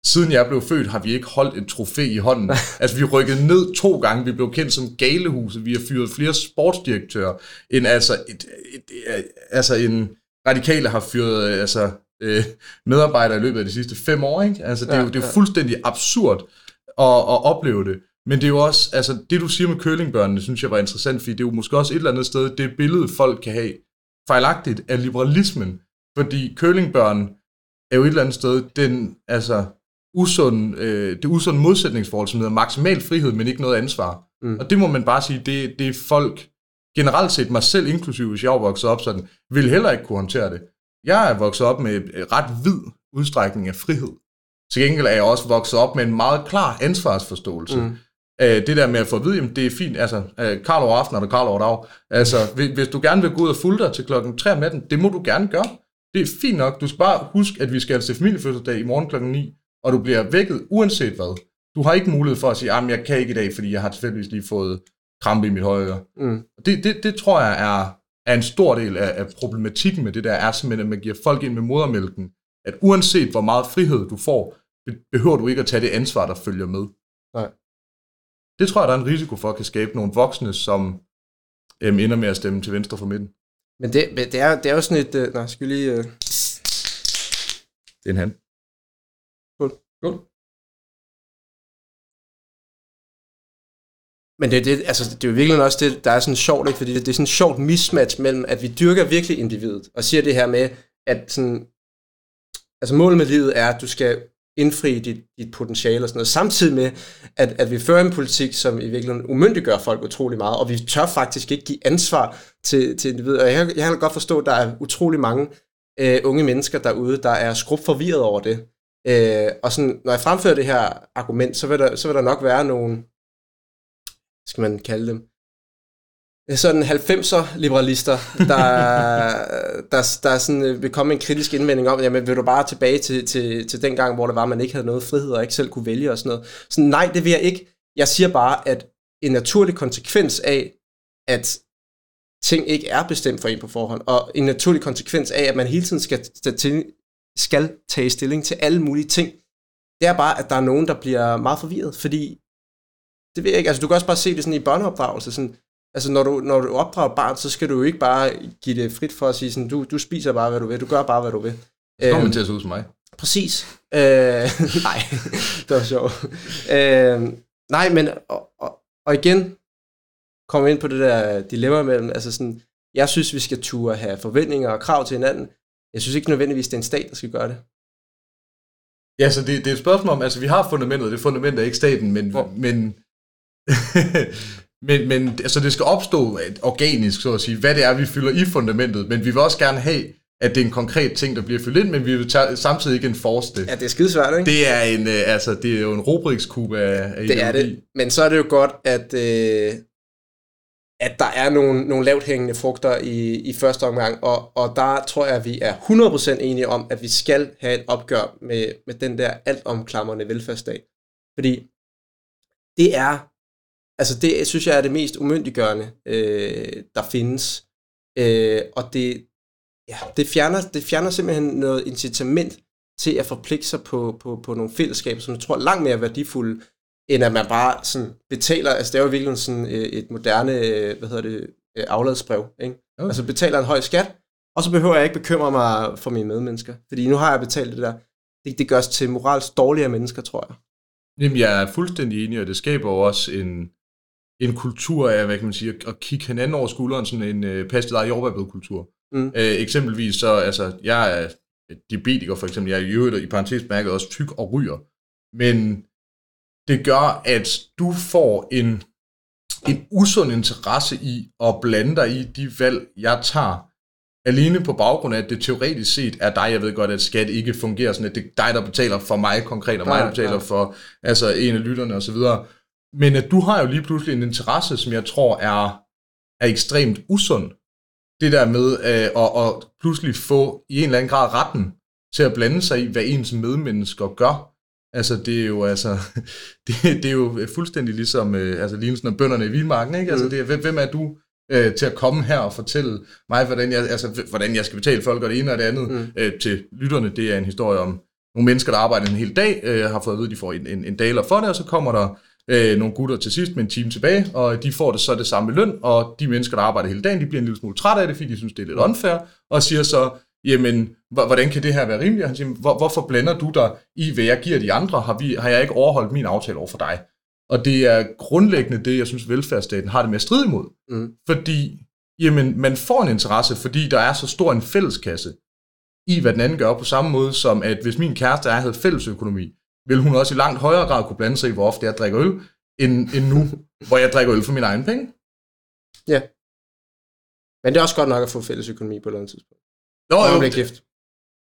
siden jeg blev født, har vi ikke holdt et trofæ i hånden. altså, vi rykkede ned to gange. Vi blev kendt som galehuset. Vi har fyret flere sportsdirektører, end altså, et, et, et, altså en radikale har fyret altså, øh, medarbejdere i løbet af de sidste fem år. Ikke? Altså, det, er jo, det er jo fuldstændig absurd at, at opleve det. Men det er jo også, altså det du siger med kølingbørnene, synes jeg var interessant, fordi det er jo måske også et eller andet sted, det billede folk kan have fejlagtigt af liberalismen. Fordi kølingbørn er jo et eller andet sted den, altså, usund, øh, det usunde modsætningsforhold, som hedder maksimal frihed, men ikke noget ansvar. Mm. Og det må man bare sige, det, det er folk, generelt set mig selv inklusive, hvis jeg var vokset op sådan, vil heller ikke kunne håndtere det. Jeg er vokset op med ret vid udstrækning af frihed. Til gengæld er jeg også vokset op med en meget klar ansvarsforståelse. Mm. Øh, det der med at få at vide, jamen, det er fint, altså, øh, Karl over aften og Karl over dag. Altså, hvis du gerne vil gå ud og fulde dig til klokken 3 om natten, det må du gerne gøre. Det er fint nok. Du skal bare huske, at vi skal til familiefødselsdag i morgen klokken 9, og du bliver vækket uanset hvad. Du har ikke mulighed for at sige, at jeg kan ikke i dag, fordi jeg har tilfældigvis lige fået krampe i mit højre øre. Mm. Det, det, det tror jeg er, er en stor del af, af problematikken med det der, er simpelthen, at man giver folk ind med modermælken, at uanset hvor meget frihed du får, behøver du ikke at tage det ansvar, der følger med. Nej. Det tror jeg, der er en risiko for at kan skabe nogle voksne, som øhm, ender med at stemme til venstre for midten. Men det, det, er, det er jo sådan et... Øh, nej, skal vi lige... Øh... Det er en hand. Cool. Cool. Men det, det, altså, det er jo virkelig også det, der er sådan sjovt, ikke? fordi det, det er sådan en sjovt mismatch mellem, at vi dyrker virkelig individet, og siger det her med, at sådan, altså målet med livet er, at du skal indfri dit, dit potentiale og sådan noget, samtidig med, at, at vi fører en politik, som i virkeligheden umyndiggør folk utrolig meget, og vi tør faktisk ikke give ansvar til, til individet. Og jeg, jeg kan godt forstå, at der er utrolig mange øh, unge mennesker derude, der er skrubt forvirret over det. Øh, og sådan, når jeg fremfører det her argument, så vil der, så vil der nok være nogle, skal man kalde dem, sådan 90'er liberalister, der, der, der sådan, øh, vil komme en kritisk indvending om, jamen vil du bare tilbage til, til, til den gang, hvor det var, man ikke havde noget frihed og ikke selv kunne vælge og sådan noget. Så nej, det vil jeg ikke. Jeg siger bare, at en naturlig konsekvens af, at ting ikke er bestemt for en på forhånd, og en naturlig konsekvens af, at man hele tiden skal, skal tage stilling til alle mulige ting, det er bare, at der er nogen, der bliver meget forvirret, fordi det ved jeg ikke, altså du kan også bare se det sådan i børneopdragelse, sådan, altså når du, når du opdrager barn, så skal du jo ikke bare give det frit for at sige sådan, du, du spiser bare, hvad du vil, du gør bare, hvad du vil. Så kommer øhm, til at se ud som mig. Præcis. Øh, nej, det var sjovt. Øh, nej, men og, og, og igen, komme ind på det der dilemma mellem, altså sådan, jeg synes, vi skal turde have forventninger og krav til hinanden. Jeg synes ikke nødvendigvis, det er en stat, der skal gøre det. Ja, så det, det er et spørgsmål om, altså vi har fundamentet, det fundament er ikke staten, men, Hvor? men Men, men altså, det skal opstå organisk, så at sige, hvad det er, vi fylder i fundamentet, men vi vil også gerne have, at det er en konkret ting, der bliver fyldt ind, men vi vil tage, samtidig ikke enforce det. Ja, det er skidesvært, ikke? Det er, en, øh, altså, det er jo en rubrikskube af, af Det er det, men så er det jo godt, at, øh, at der er nogle, nogle lavt hængende frugter i, i første omgang, og, og der tror jeg, at vi er 100% enige om, at vi skal have et opgør med, med den der altomklamrende velfærdsstat. Fordi det er Altså det synes jeg er det mest umyndiggørende, øh, der findes. Øh, og det, ja, det, fjerner, det fjerner simpelthen noget incitament til at forpligte sig på, på, på nogle fællesskaber, som jeg tror er langt mere værdifulde end at man bare sådan betaler, altså det er jo virkelig sådan øh, et moderne, øh, hvad hedder det, øh, afladsbrev, ikke? Okay. Altså betaler en høj skat, og så behøver jeg ikke bekymre mig for mine medmennesker, fordi nu har jeg betalt det der. Det, det gør os til moralsk dårligere mennesker, tror jeg. Jamen, jeg er fuldstændig enig, og det skaber jo også en, en kultur af, hvad kan man sige, at kigge hinanden over skulderen, sådan en uh, pas dig jordbærbrød-kultur. Mm. Uh, eksempelvis så, altså, jeg er diabetiker for eksempel, jeg er i øvrigt i parentes mærket også tyk og ryger, men det gør, at du får en, en usund interesse i at blande dig i de valg, jeg tager, alene på baggrund af, at det teoretisk set er dig, jeg ved godt, at skat ikke fungerer sådan, at det er dig, der betaler for mig konkret, og mig, der betaler for altså, en af lytterne osv., men at du har jo lige pludselig en interesse, som jeg tror er, er ekstremt usund. Det der med øh, at, at pludselig få i en eller anden grad retten til at blande sig i, hvad ens medmennesker gør. Altså, det er jo, altså, det, det er jo fuldstændig ligesom, øh, altså, lignelsen af bønderne i Vildmarken, ikke? Altså, mm. det er, hvem er du øh, til at komme her og fortælle mig, hvordan jeg, altså, hvordan jeg skal betale folk og det ene og det andet mm. øh, til lytterne. Det er en historie om nogle mennesker, der arbejder en hel dag, øh, har fået at vide, at de får en, en, en daler for det, og så kommer der øh, nogle gutter til sidst med en time tilbage, og de får det så det samme løn, og de mennesker, der arbejder hele dagen, de bliver en lille smule trætte af det, fordi de synes, det er lidt unfair, og siger så, jamen, hvordan kan det her være rimeligt? Han siger, Hvor, hvorfor blander du dig i, hvad jeg giver de andre? Har, vi, har jeg ikke overholdt min aftale over for dig? Og det er grundlæggende det, jeg synes, velfærdsstaten har det med at stride imod. Mm. Fordi, jamen, man får en interesse, fordi der er så stor en fælleskasse i, hvad den anden gør, på samme måde som, at hvis min kæreste og jeg havde fælles økonomi, vil hun også i langt højere grad kunne blande sig i, hvor ofte jeg drikker øl, end, end nu, hvor jeg drikker øl for min egen penge. Ja. Men det er også godt nok at få fælles økonomi på et eller andet tidspunkt. Nå, jo. bliver gift.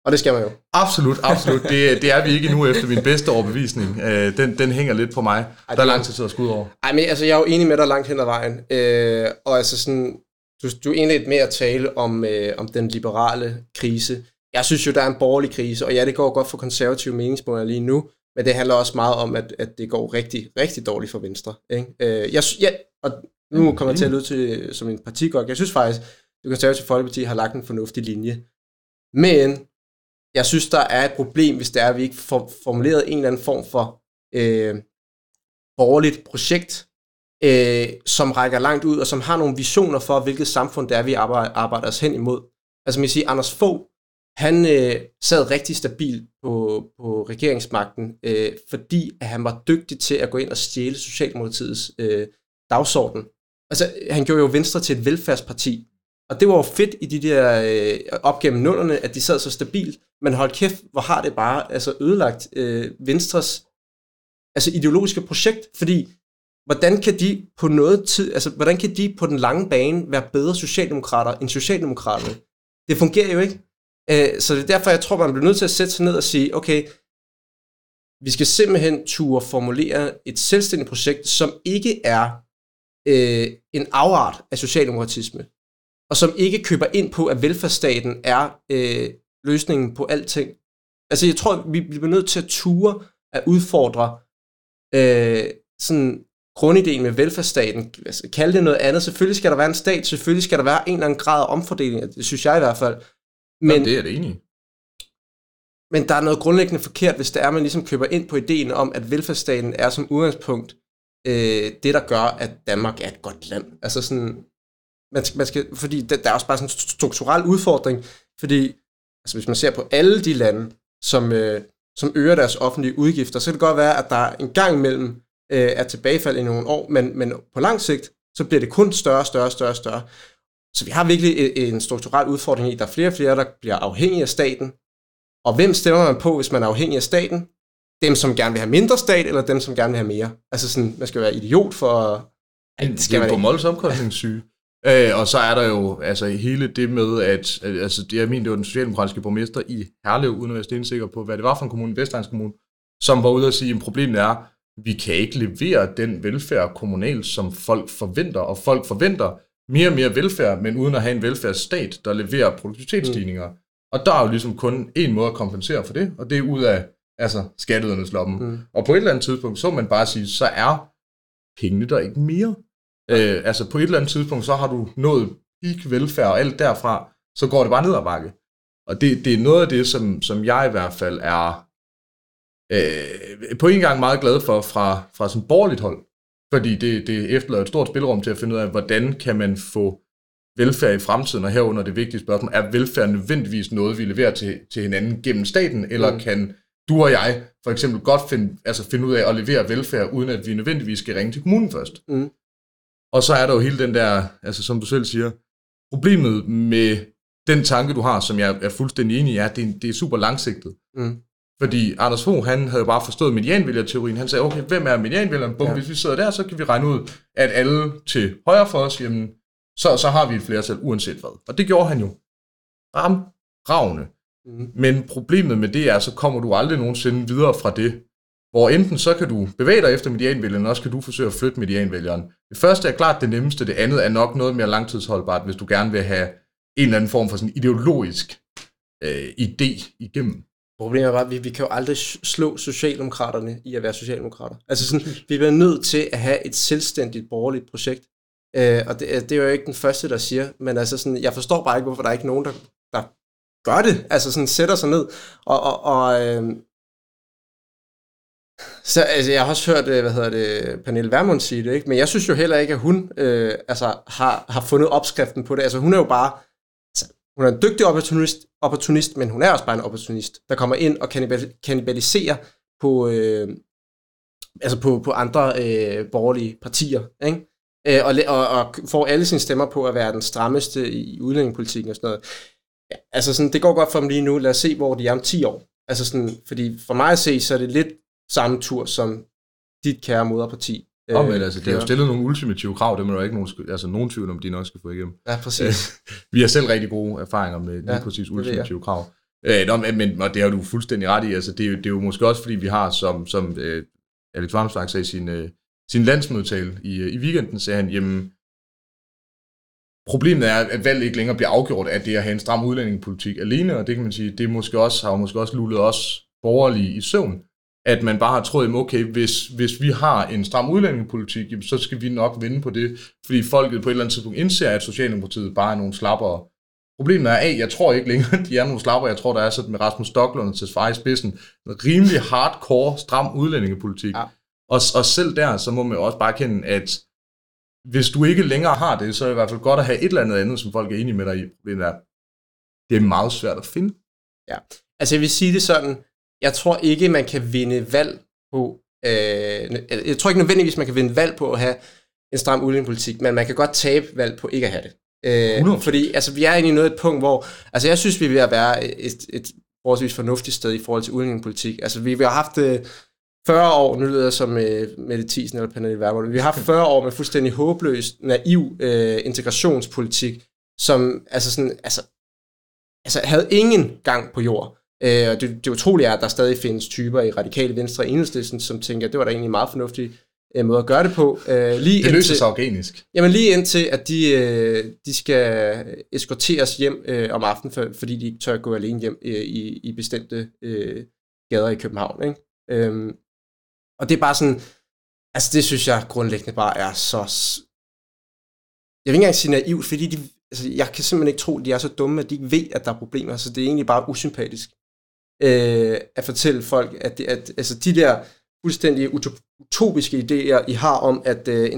Og det skal man jo. Absolut, absolut. Det, det er vi ikke endnu efter min bedste overbevisning. Øh, den, den hænger lidt på mig. Ej, der er lang tid til at skud over. Ej, men altså, jeg er jo enig med dig langt hen ad vejen. Øh, og altså sådan, du, du er egentlig med at tale om, øh, om den liberale krise. Jeg synes jo, der er en borgerlig krise, og ja, det går godt for konservative meningsmåler lige nu, men det handler også meget om, at, at det går rigtig, rigtig dårligt for Venstre. Ikke? Øh, jeg, ja, og nu kommer jeg til at lyde til, som en partigok. Jeg synes faktisk, det konservative Folkeparti har lagt en fornuftig linje. Men jeg synes, der er et problem, hvis det er, at vi ikke får formuleret en eller anden form for øh, borgerligt projekt, øh, som rækker langt ud, og som har nogle visioner for, hvilket samfund det er, vi arbejder, arbejder os hen imod. Altså, man siger, Anders Fogh, han øh, sad rigtig stabil på, på regeringsmagten, øh, fordi at han var dygtig til at gå ind og stjæle Socialdemokratiets øh, dagsorden. Altså, han gjorde jo Venstre til et velfærdsparti, og det var jo fedt i de der øh, op gennem nullerne, at de sad så stabilt, men hold kæft, hvor har det bare altså ødelagt øh, Venstres altså ideologiske projekt, fordi hvordan kan de på noget tid, altså hvordan kan de på den lange bane være bedre socialdemokrater end socialdemokraterne? Det fungerer jo ikke. Øh, så det er derfor, jeg tror, man bliver nødt til at sætte sig ned og sige, okay, vi skal simpelthen turde formulere et selvstændigt projekt, som ikke er øh, en afart af socialdemokratisme, og som ikke køber ind på, at velfærdsstaten er øh, løsningen på alting. Altså, jeg tror, vi bliver nødt til at ture at udfordre øh, sådan grundideen med velfærdsstaten. Altså, kalde det noget andet. Selvfølgelig skal der være en stat, selvfølgelig skal der være en eller anden grad af omfordeling, det synes jeg i hvert fald. Men, Jamen, det er det enig Men der er noget grundlæggende forkert, hvis det er, at man ligesom køber ind på ideen om, at velfærdsstaten er som udgangspunkt øh, det, der gør, at Danmark er et godt land. Altså sådan, man skal, man skal, fordi der, der er også bare sådan en strukturel udfordring, fordi altså hvis man ser på alle de lande, som, øh, som øger deres offentlige udgifter, så kan det godt være, at der en gang imellem øh, er tilbagefald i nogle år, men, men på lang sigt, så bliver det kun større, større, større, større. Så vi har virkelig en strukturel udfordring i, at der er flere og flere, der bliver afhængige af staten. Og hvem stemmer man på, hvis man er afhængig af staten? Dem, som gerne vil have mindre stat, eller dem, som gerne vil have mere? Altså sådan, man skal være idiot for... At, det skal det er jo på omkostningssyge. Øh, og så er der jo altså hele det med, at altså, det, jeg mener, det var den socialdemokratiske borgmester i Herlev, uden at være stensikker på, hvad det var for en kommune, Vestlands Kommune, som var ude og sige, at problemet er, vi kan ikke levere den velfærd kommunalt, som folk forventer, og folk forventer mere og mere velfærd, men uden at have en velfærdsstat, der leverer produktivitetsstigninger. Mm. Og der er jo ligesom kun en måde at kompensere for det, og det er ud af altså, skattedernes lomme. Mm. Og på et eller andet tidspunkt, så man bare sige, så er pengene der ikke mere. Øh, altså på et eller andet tidspunkt, så har du nået peak velfærd og alt derfra, så går det bare ned ad bakke. Og det, det er noget af det, som, som jeg i hvert fald er øh, på en gang meget glad for fra, fra sådan borgerligt hold, fordi det, det efterlader et stort spilrum til at finde ud af, hvordan kan man få velfærd i fremtiden, og herunder det vigtige spørgsmål, er velfærd nødvendigvis noget, vi leverer til, til hinanden gennem staten, eller mm. kan du og jeg for eksempel godt finde, altså finde ud af at levere velfærd, uden at vi nødvendigvis skal ringe til kommunen først. Mm. Og så er der jo hele den der, altså som du selv siger, problemet med den tanke, du har, som jeg er fuldstændig enig i, er, at det, det er super langsigtet. Mm. Fordi Anders Fogh, han havde jo bare forstået medianvælgerteorien. Han sagde, okay, hvem er medianvælgeren? Bum, ja. hvis vi sidder der, så kan vi regne ud, at alle til højre for os, jamen, så, så har vi et flertal uanset hvad. Og det gjorde han jo. Ravne. Mm. Men problemet med det er, så kommer du aldrig nogensinde videre fra det. Hvor enten så kan du bevæge dig efter medianvælgeren, og også kan du forsøge at flytte medianvælgeren. Det første er klart det nemmeste, det andet er nok noget mere langtidsholdbart, hvis du gerne vil have en eller anden form for sådan ideologisk øh, idé igennem. Problemet er bare, at vi, vi kan jo aldrig slå Socialdemokraterne i at være Socialdemokrater. Altså sådan, vi bliver nødt til at have et selvstændigt borgerligt projekt. Øh, og det, øh, det er jo ikke den første, der siger, men altså sådan, jeg forstår bare ikke, hvorfor der er ikke nogen, der, der gør det. Altså sådan sætter sig ned. Og, og, og øh, så, altså, jeg har også hørt, øh, hvad hedder det, Pernille Vermund sige det, ikke? men jeg synes jo heller ikke, at hun øh, altså, har, har fundet opskriften på det. Altså hun er jo bare, hun er en dygtig opportunist, opportunist, men hun er også bare en opportunist, der kommer ind og kanibaliserer på, øh, altså på, på andre øh, borgerlige partier. Ikke? Øh, og, og, og får alle sine stemmer på at være den strammeste i udlændingepolitikken og sådan noget. Ja, altså sådan, det går godt for dem lige nu. Lad os se, hvor de er om 10 år. Altså sådan, fordi for mig at se, så er det lidt samme tur som dit kære moderparti. Ja, men altså, det er jo stillet nogle ultimative krav, det må der ikke nogen, altså, nogen tvivl om, de nok skal få igennem. Ja, præcis. vi har selv rigtig gode erfaringer med lige ja, præcis ultimative krav. Øh, nå, men, og det har du fuldstændig ret i, altså, det, er jo, det er jo måske også, fordi vi har, som, som øh, Alex Varmsvang sagde i sin, øh, sin landsmødetale i, øh, i weekenden, sagde han, jamen, Problemet er, at valget ikke længere bliver afgjort af det at have en stram udlændingepolitik alene, og det kan man sige, det måske også, har måske også lullet os borgerlige i søvn, at man bare har troet, okay, hvis, hvis vi har en stram udlændingepolitik, så skal vi nok vinde på det, fordi folket på et eller andet tidspunkt indser, at Socialdemokratiet bare er nogle slappere. Problemet er, at jeg tror ikke længere, de er nogle slapper. Jeg tror, der er sådan med Rasmus Stocklund og Tesfaye i spidsen, en rimelig hardcore, stram udlændingepolitik. Ja. Og, og selv der, så må man også bare kende, at hvis du ikke længere har det, så er det i hvert fald godt at have et eller andet andet, som folk er enige med dig i. Problemet er, det er meget svært at finde. Ja, altså jeg vil sige det sådan, jeg tror ikke, man kan vinde valg på, øh, jeg tror ikke nødvendigvis, man kan vinde valg på at have en stram udlændingepolitik, men man kan godt tabe valg på ikke at have det. Øh, fordi altså, vi er egentlig nået et punkt, hvor, altså jeg synes, vi er ved at være et, et, forholdsvis fornuftigt sted i forhold til udlændingepolitik. Altså vi, vi har haft øh, 40 år, nu lyder jeg som øh, Mette Thiesen eller Pernille Vermund, vi har haft 40 år med fuldstændig håbløs, naiv øh, integrationspolitik, som altså sådan, altså, altså havde ingen gang på jord. Øh, og det, det utrolige er, at der stadig findes typer i radikale venstre og enhedslisten, som tænker, at det var da egentlig en meget fornuftig øh, måde at gøre det på. Øh, lige det løser sig organisk. Jamen lige indtil, at de, øh, de skal eskorteres hjem øh, om aftenen, for, fordi de ikke tør gå alene hjem øh, i, i bestemte øh, gader i København. Ikke? Øhm, og det er bare sådan, altså det synes jeg grundlæggende bare er så... Jeg vil ikke engang sige naivt, fordi de, altså jeg kan simpelthen ikke tro, at de er så dumme, at de ikke ved, at der er problemer. Så det er egentlig bare usympatisk øh, at fortælle folk, at, det, at altså de der fuldstændig utopiske idéer, I har om, at øh,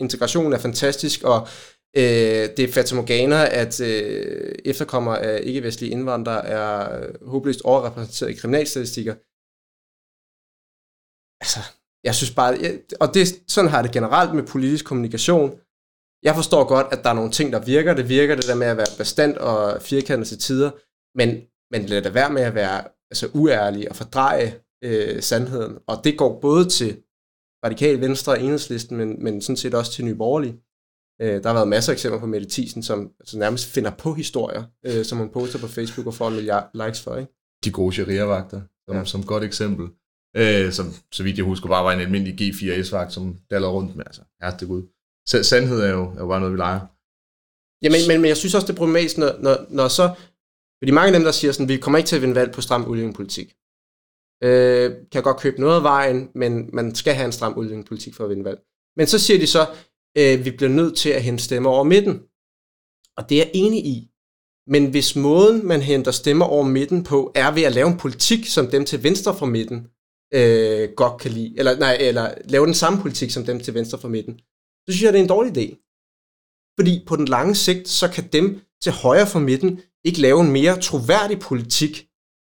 integration er fantastisk, og øh, det er fatamorgana, at øh, efterkommer af ikke-vestlige indvandrere er øh, håbløst overrepræsenteret i kriminalstatistikker. Altså, jeg synes bare, jeg, og det, sådan har det generelt med politisk kommunikation. Jeg forstår godt, at der er nogle ting, der virker. Det virker det der med at være bestand og firkantet til tider, men, men lad det være med at være altså, uærlig og fordreje øh, sandheden. Og det går både til radikal venstre og enhedslisten, men, men sådan set også til Nye Borgerlige. Øh, der har været masser af eksempler på Mette Thiesen, som altså, nærmest finder på historier, øh, som hun poster på Facebook og får en milliard likes for. Ikke? De gode sharia-vagter, som, ja. som godt eksempel. Øh, som, så vidt jeg husker, bare var en almindelig G4S-vagt, som daler rundt med. Altså, er gud. Sandhed er jo, er jo bare noget, vi leger. Ja, men, men, men jeg synes også, det er problematisk, når, når, når så... Fordi mange af dem, der siger sådan, vi kommer ikke til at vinde valg på stram udlændingepolitik. Øh, kan godt købe noget af vejen, men man skal have en stram udlændingepolitik for at vinde valg. Men så siger de så, øh, vi bliver nødt til at hente stemmer over midten. Og det er jeg enig i. Men hvis måden, man henter stemmer over midten på, er ved at lave en politik, som dem til venstre for midten øh, godt kan lide, eller, nej, eller lave den samme politik som dem til venstre for midten, så synes jeg, det er en dårlig idé. Fordi på den lange sigt, så kan dem til højre for midten ikke lave en mere troværdig politik,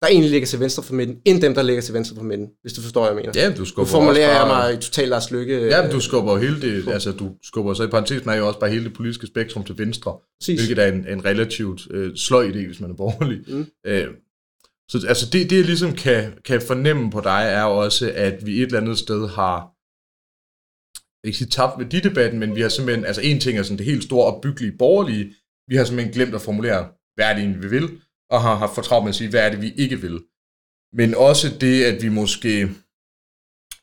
der egentlig ligger til venstre for midten, end dem, der ligger til venstre for midten, hvis du forstår, hvad jeg mener. Ja, du skubber Nu formulerer også jeg bare, mig i total Lars Lykke. Ja, men du øh, skubber hele det, altså du skubber så i parentesen er jo også bare hele det politiske spektrum til venstre, præcis. hvilket er en, en relativt øh, sløj idé, hvis man er borgerlig. Mm. Øh, så altså det, det jeg ligesom kan, kan fornemme på dig, er også, at vi et eller andet sted har, ikke sige tabt værdidebatten, men vi har simpelthen, altså en ting er sådan det helt store opbyggelige borgerlige, vi har simpelthen glemt at formulere, hvad er det egentlig, vi vil, og har haft for travlt med at sige, hvad er det, vi ikke vil. Men også det, at vi måske,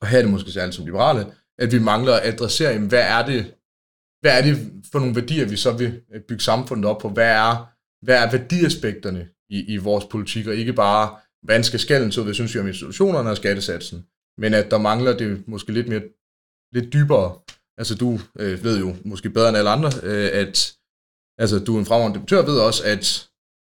og her er det måske særligt som liberale, at vi mangler at adressere, jamen, hvad er det, hvad er det for nogle værdier, vi så vil øh, bygge samfundet op på? Hvad er, hvad er værdiaspekterne i, i vores politik, og ikke bare, hvordan skal skallen så ud, hvad synes vi om institutionerne og skattesatsen, men at der mangler det måske lidt mere, lidt dybere. Altså du øh, ved jo måske bedre end alle andre, øh, at altså, du er en fremragende debattør, ved også, at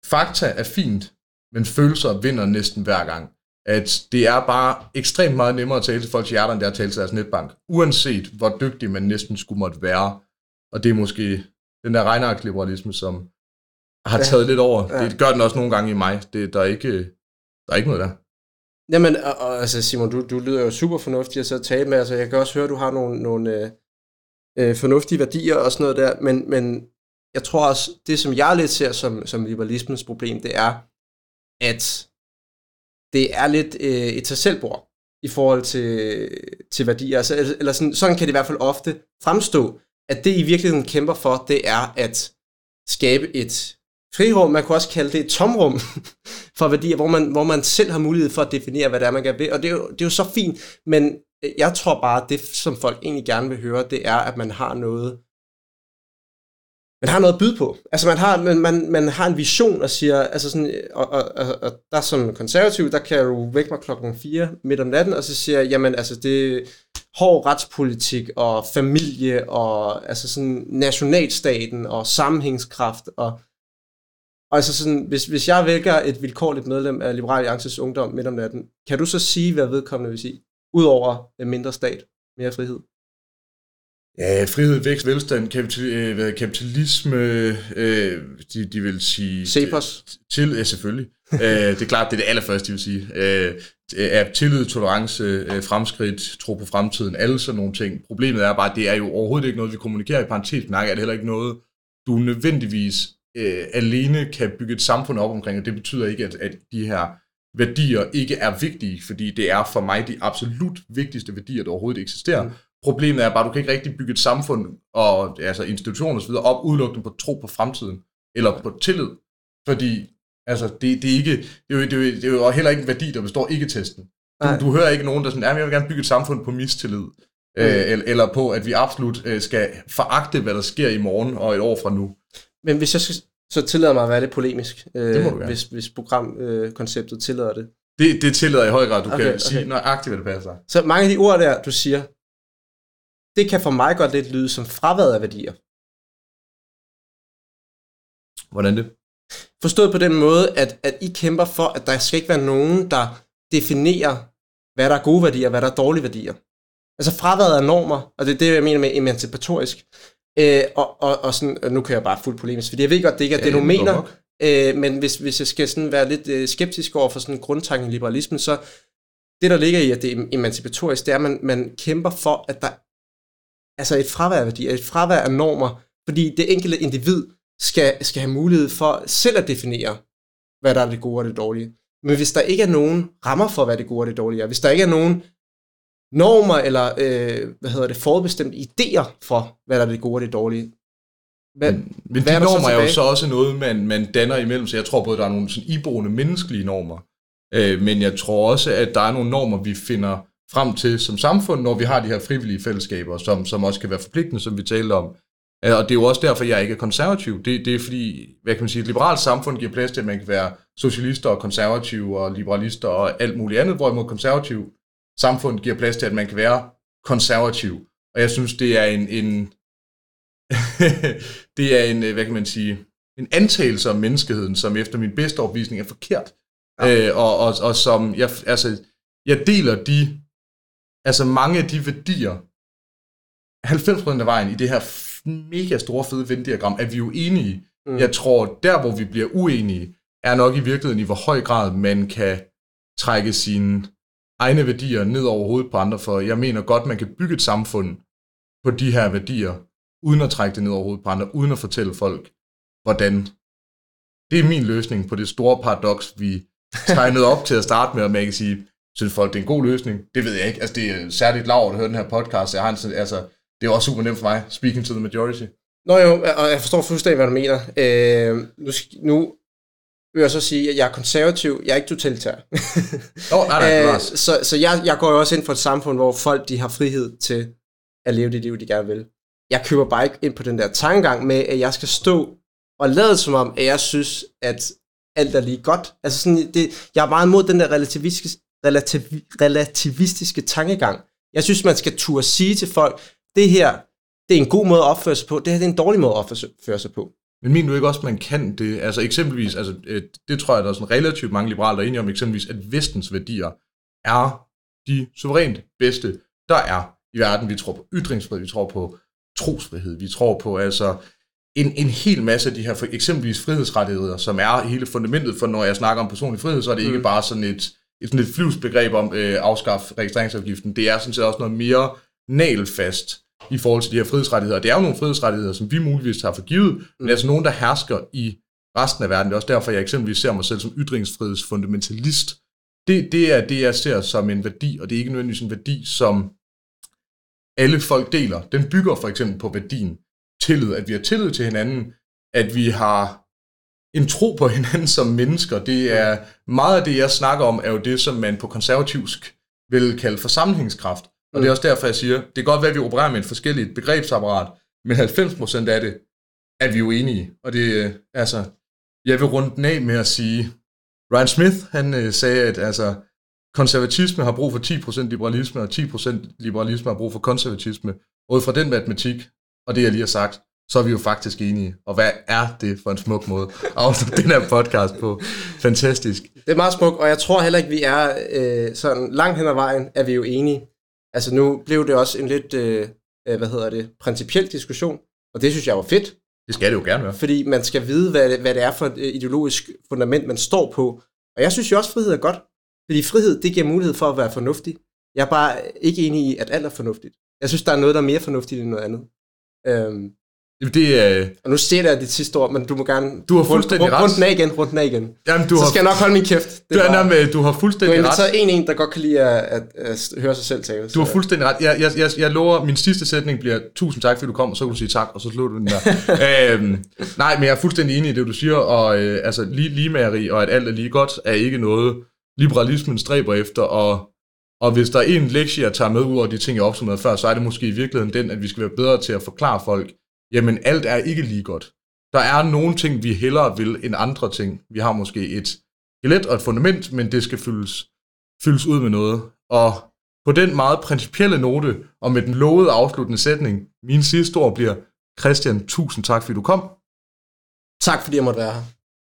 fakta er fint, men følelser vinder næsten hver gang. At det er bare ekstremt meget nemmere at tale til folks hjerter, end det er at tale til deres netbank. Uanset hvor dygtig man næsten skulle måtte være. Og det er måske den der regnarkliberalisme, som har Ja. taget lidt over. Ja. Det gør den også nogle gange i mig. Det, der, er ikke, der er ikke noget der. Jamen, og, og, altså Simon, du, du lyder jo super fornuftig at så tale med. Altså, jeg kan også høre, at du har nogle, nogle øh, øh, fornuftige værdier og sådan noget der, men, men jeg tror også, det som jeg lidt ser som, som liberalismens problem, det er, at det er lidt øh, et sig selvbord i forhold til, til værdier. Altså, eller eller sådan, sådan kan det i hvert fald ofte fremstå, at det i virkeligheden kæmper for, det er at skabe et frirum, man kunne også kalde det et tomrum for værdier, hvor man, hvor man selv har mulighed for at definere, hvad det er, man gerne vil. Og det er jo, det er jo så fint, men jeg tror bare, at det, som folk egentlig gerne vil høre, det er, at man har noget, man har noget at byde på. Altså man har, man, man, man har en vision og siger, altså sådan, og, og, og, og der som konservativ, der kan du vække mig klokken 4 midt om natten, og så siger jeg, jamen altså det er hård retspolitik og familie og altså sådan nationalstaten og sammenhængskraft og og altså sådan, hvis, hvis jeg vælger et vilkårligt medlem af Liberal Alliances Ungdom midt om natten, kan du så sige, hvad vedkommende vil sige? Udover mindre stat, mere frihed. Ja, frihed, vækst, velstand, kapital, øh, kapitalisme, øh, de, de vil sige... Cepos. Til, ja, selvfølgelig. øh, det er klart, det er det allerførste, de vil sige. Øh, er tillid, tolerance, øh, fremskridt, tro på fremtiden, alle sådan nogle ting. Problemet er bare, at det er jo overhovedet ikke noget, vi kommunikerer i parentes. er det heller ikke noget, du nødvendigvis øh, alene kan bygge et samfund op omkring, og det betyder ikke, at, at de her værdier ikke er vigtige, fordi det er for mig de absolut vigtigste værdier, der overhovedet eksisterer. Mm. Problemet er bare, at du kan ikke rigtig bygge et samfund og altså institutioner osv. op udelukkende på tro på fremtiden, eller på tillid, fordi altså, det, det, er ikke, det, er jo, det, er jo, det er jo heller ikke en værdi, der består ikke-testen. Du, Nej. du hører ikke nogen, der sådan, jeg vil gerne bygge et samfund på mistillid, mm. øh, eller, på, at vi absolut øh, skal foragte, hvad der sker i morgen og et år fra nu. Men hvis jeg skal, så tillader mig at være lidt polemisk, øh, Det må du gerne. hvis, hvis programkonceptet øh, tillader det. Det, det tillader i høj grad, du Okay, kan okay. sige nøjagtigt, hvad det passer. Så mange af de ord der, du siger, det kan for mig godt lidt lyde som fraværet af værdier. Hvordan det? Forstået på den måde, at, at I kæmper for, at der skal ikke være nogen, der definerer, hvad der er gode værdier, og hvad der er dårlige værdier. Altså fraværet af normer, og det er det, jeg mener med emancipatorisk. Øh, og, og, og sådan, og nu kan jeg bare fuldt polemisk, fordi jeg ved godt, det ikke er ja, det, du mener, øh, men hvis, hvis jeg skal sådan være lidt øh, skeptisk over for sådan en grundtanke i liberalismen, så det, der ligger i, at det er emancipatorisk, det er, at man, man kæmper for, at der altså et fravær af værdier, et fravær af normer, fordi det enkelte individ skal, skal have mulighed for selv at definere, hvad der er det gode og det dårlige. Men hvis der ikke er nogen rammer for, hvad det gode og det dårlige er, hvis der ikke er nogen normer eller øh, hvad hedder det, forudbestemte idéer for, hvad der er det gode og det dårlige, hvad, Men, men hvad de er normer er jo så også noget, man, man danner imellem, så jeg tror både, der er nogle sådan iboende menneskelige normer, øh, men jeg tror også, at der er nogle normer, vi finder frem til som samfund, når vi har de her frivillige fællesskaber, som, som også kan være forpligtende, som vi talte om. Og det er jo også derfor, jeg ikke er konservativ. Det, det er fordi, hvad kan man sige, et liberalt samfund giver plads til, at man kan være socialister og konservative og liberalister og alt muligt andet, hvorimod konservativ samfund giver plads til, at man kan være konservativ. Og jeg synes, det er en, en det er en, hvad kan man sige, en antagelse om menneskeheden, som efter min bedste overbevisning er forkert. Ja. Øh, og, og, og som, jeg, altså, jeg deler de, altså mange af de værdier, 90% af vejen i det her mega store fede Venn-diagram, er vi jo enige. Mm. Jeg tror, der hvor vi bliver uenige, er nok i virkeligheden i hvor høj grad man kan trække sine egne værdier ned over hovedet på andre, for jeg mener godt, man kan bygge et samfund på de her værdier, uden at trække det ned over hovedet på andre, uden at fortælle folk, hvordan. Det er min løsning på det store paradoks, vi tegnede op til at starte med, og man kan sige, synes folk, det er en god løsning? Det ved jeg ikke. Altså, det er særligt lavt at høre den her podcast. Jeg har en, altså, det er også super nemt for mig, speaking to the majority. Nå jo, og jeg forstår fuldstændig, hvad du mener. Øh, nu, nu vil jeg så sige, at jeg er konservativ, jeg er ikke totalitær. oh, nej, nej, øh, så så jeg, jeg går jo også ind for et samfund, hvor folk de har frihed til at leve det liv, de gerne vil. Jeg køber bare ikke ind på den der tankegang med, at jeg skal stå og lade som om, at jeg synes, at alt er lige godt. Altså sådan, det, jeg er meget imod den der relativistiske, relativ, relativistiske tankegang. Jeg synes, man skal turde sige til folk, det her, det er en god måde at opføre sig på, det her det er en dårlig måde at opføre sig på. Men mener du ikke også, at man kan det? Altså eksempelvis, altså, øh, det tror jeg, der er sådan relativt mange liberale, der er enige om, eksempelvis, at vestens værdier er de suverænt bedste, der er i verden. Vi tror på ytringsfrihed, vi tror på trosfrihed, vi tror på altså en, en hel masse af de her, for eksempelvis frihedsrettigheder, som er hele fundamentet for, når jeg snakker om personlig frihed, så er det mm. ikke bare sådan et, et, sådan et flyvsbegreb om øh, afskaffe registreringsafgiften. Det er sådan set også noget mere nalfast i forhold til de her frihedsrettigheder. Det er jo nogle frihedsrettigheder, som vi muligvis tager for givet, mm. men altså nogen, der hersker i resten af verden. Det er også derfor, jeg eksempelvis ser mig selv som ytringsfrihedsfundamentalist. Det, det er det, jeg ser som en værdi, og det er ikke nødvendigvis en værdi, som alle folk deler. Den bygger for eksempel på værdien tillid, at vi har tillid til hinanden, at vi har en tro på hinanden som mennesker. Det er meget af det, jeg snakker om, er jo det, som man på konservativsk vil kalde for sammenhængskraft. Og det er også derfor, jeg siger, det kan godt være, at vi opererer med et forskelligt begrebsapparat, men 90% af det er vi jo enige. Og det altså, jeg vil runde den af med at sige, Ryan Smith, han øh, sagde, at altså, konservatisme har brug for 10% liberalisme, og 10% liberalisme har brug for konservatisme. Ud fra den matematik, og det jeg lige har sagt, så er vi jo faktisk enige. Og hvad er det for en smuk måde at afslutte den her podcast på? Fantastisk. Det er meget smukt, og jeg tror heller ikke, vi er øh, sådan langt hen ad vejen, er vi jo enige. Altså nu blev det også en lidt, øh, øh, hvad hedder det, principiel diskussion, og det synes jeg var fedt. Det skal det jo gerne være. Fordi man skal vide, hvad det, hvad det er for et ideologisk fundament, man står på. Og jeg synes jo også, frihed er godt. Fordi frihed, det giver mulighed for at være fornuftig. Jeg er bare ikke enig i, at alt er fornuftigt. Jeg synes, der er noget, der er mere fornuftigt end noget andet. Øhm, det er... Øh... Og nu ser jeg dit sidste ord, men du må gerne... Du har fuldstændig ret. Rundt den af igen, rundt den af igen. Jamen, du så har... skal jeg nok holde min kæft. Det du, er bare... med, du har fuldstændig ret. Du har en en, der godt kan lide at, at, at, høre sig selv tale. Du har fuldstændig ret. Jeg, jeg, jeg, jeg lover, min sidste sætning bliver, tusind tak, fordi du kom, og så kan du sige tak, og så slutter du den der. øhm, nej, men jeg er fuldstændig enig i det, du siger, og øh, altså, lige, ligemageri, og at alt er lige godt, er ikke noget, liberalismen stræber efter, og og hvis der er en lektie, jeg tager med ud af de ting, jeg opsummerede før, så er det måske i virkeligheden den, at vi skal være bedre til at forklare folk, jamen alt er ikke lige godt. Der er nogle ting, vi hellere vil end andre ting. Vi har måske et skelet og et fundament, men det skal fyldes, fyldes ud med noget. Og på den meget principielle note, og med den lovede afsluttende sætning, min sidste ord bliver, Christian, tusind tak, fordi du kom. Tak, fordi jeg måtte være her.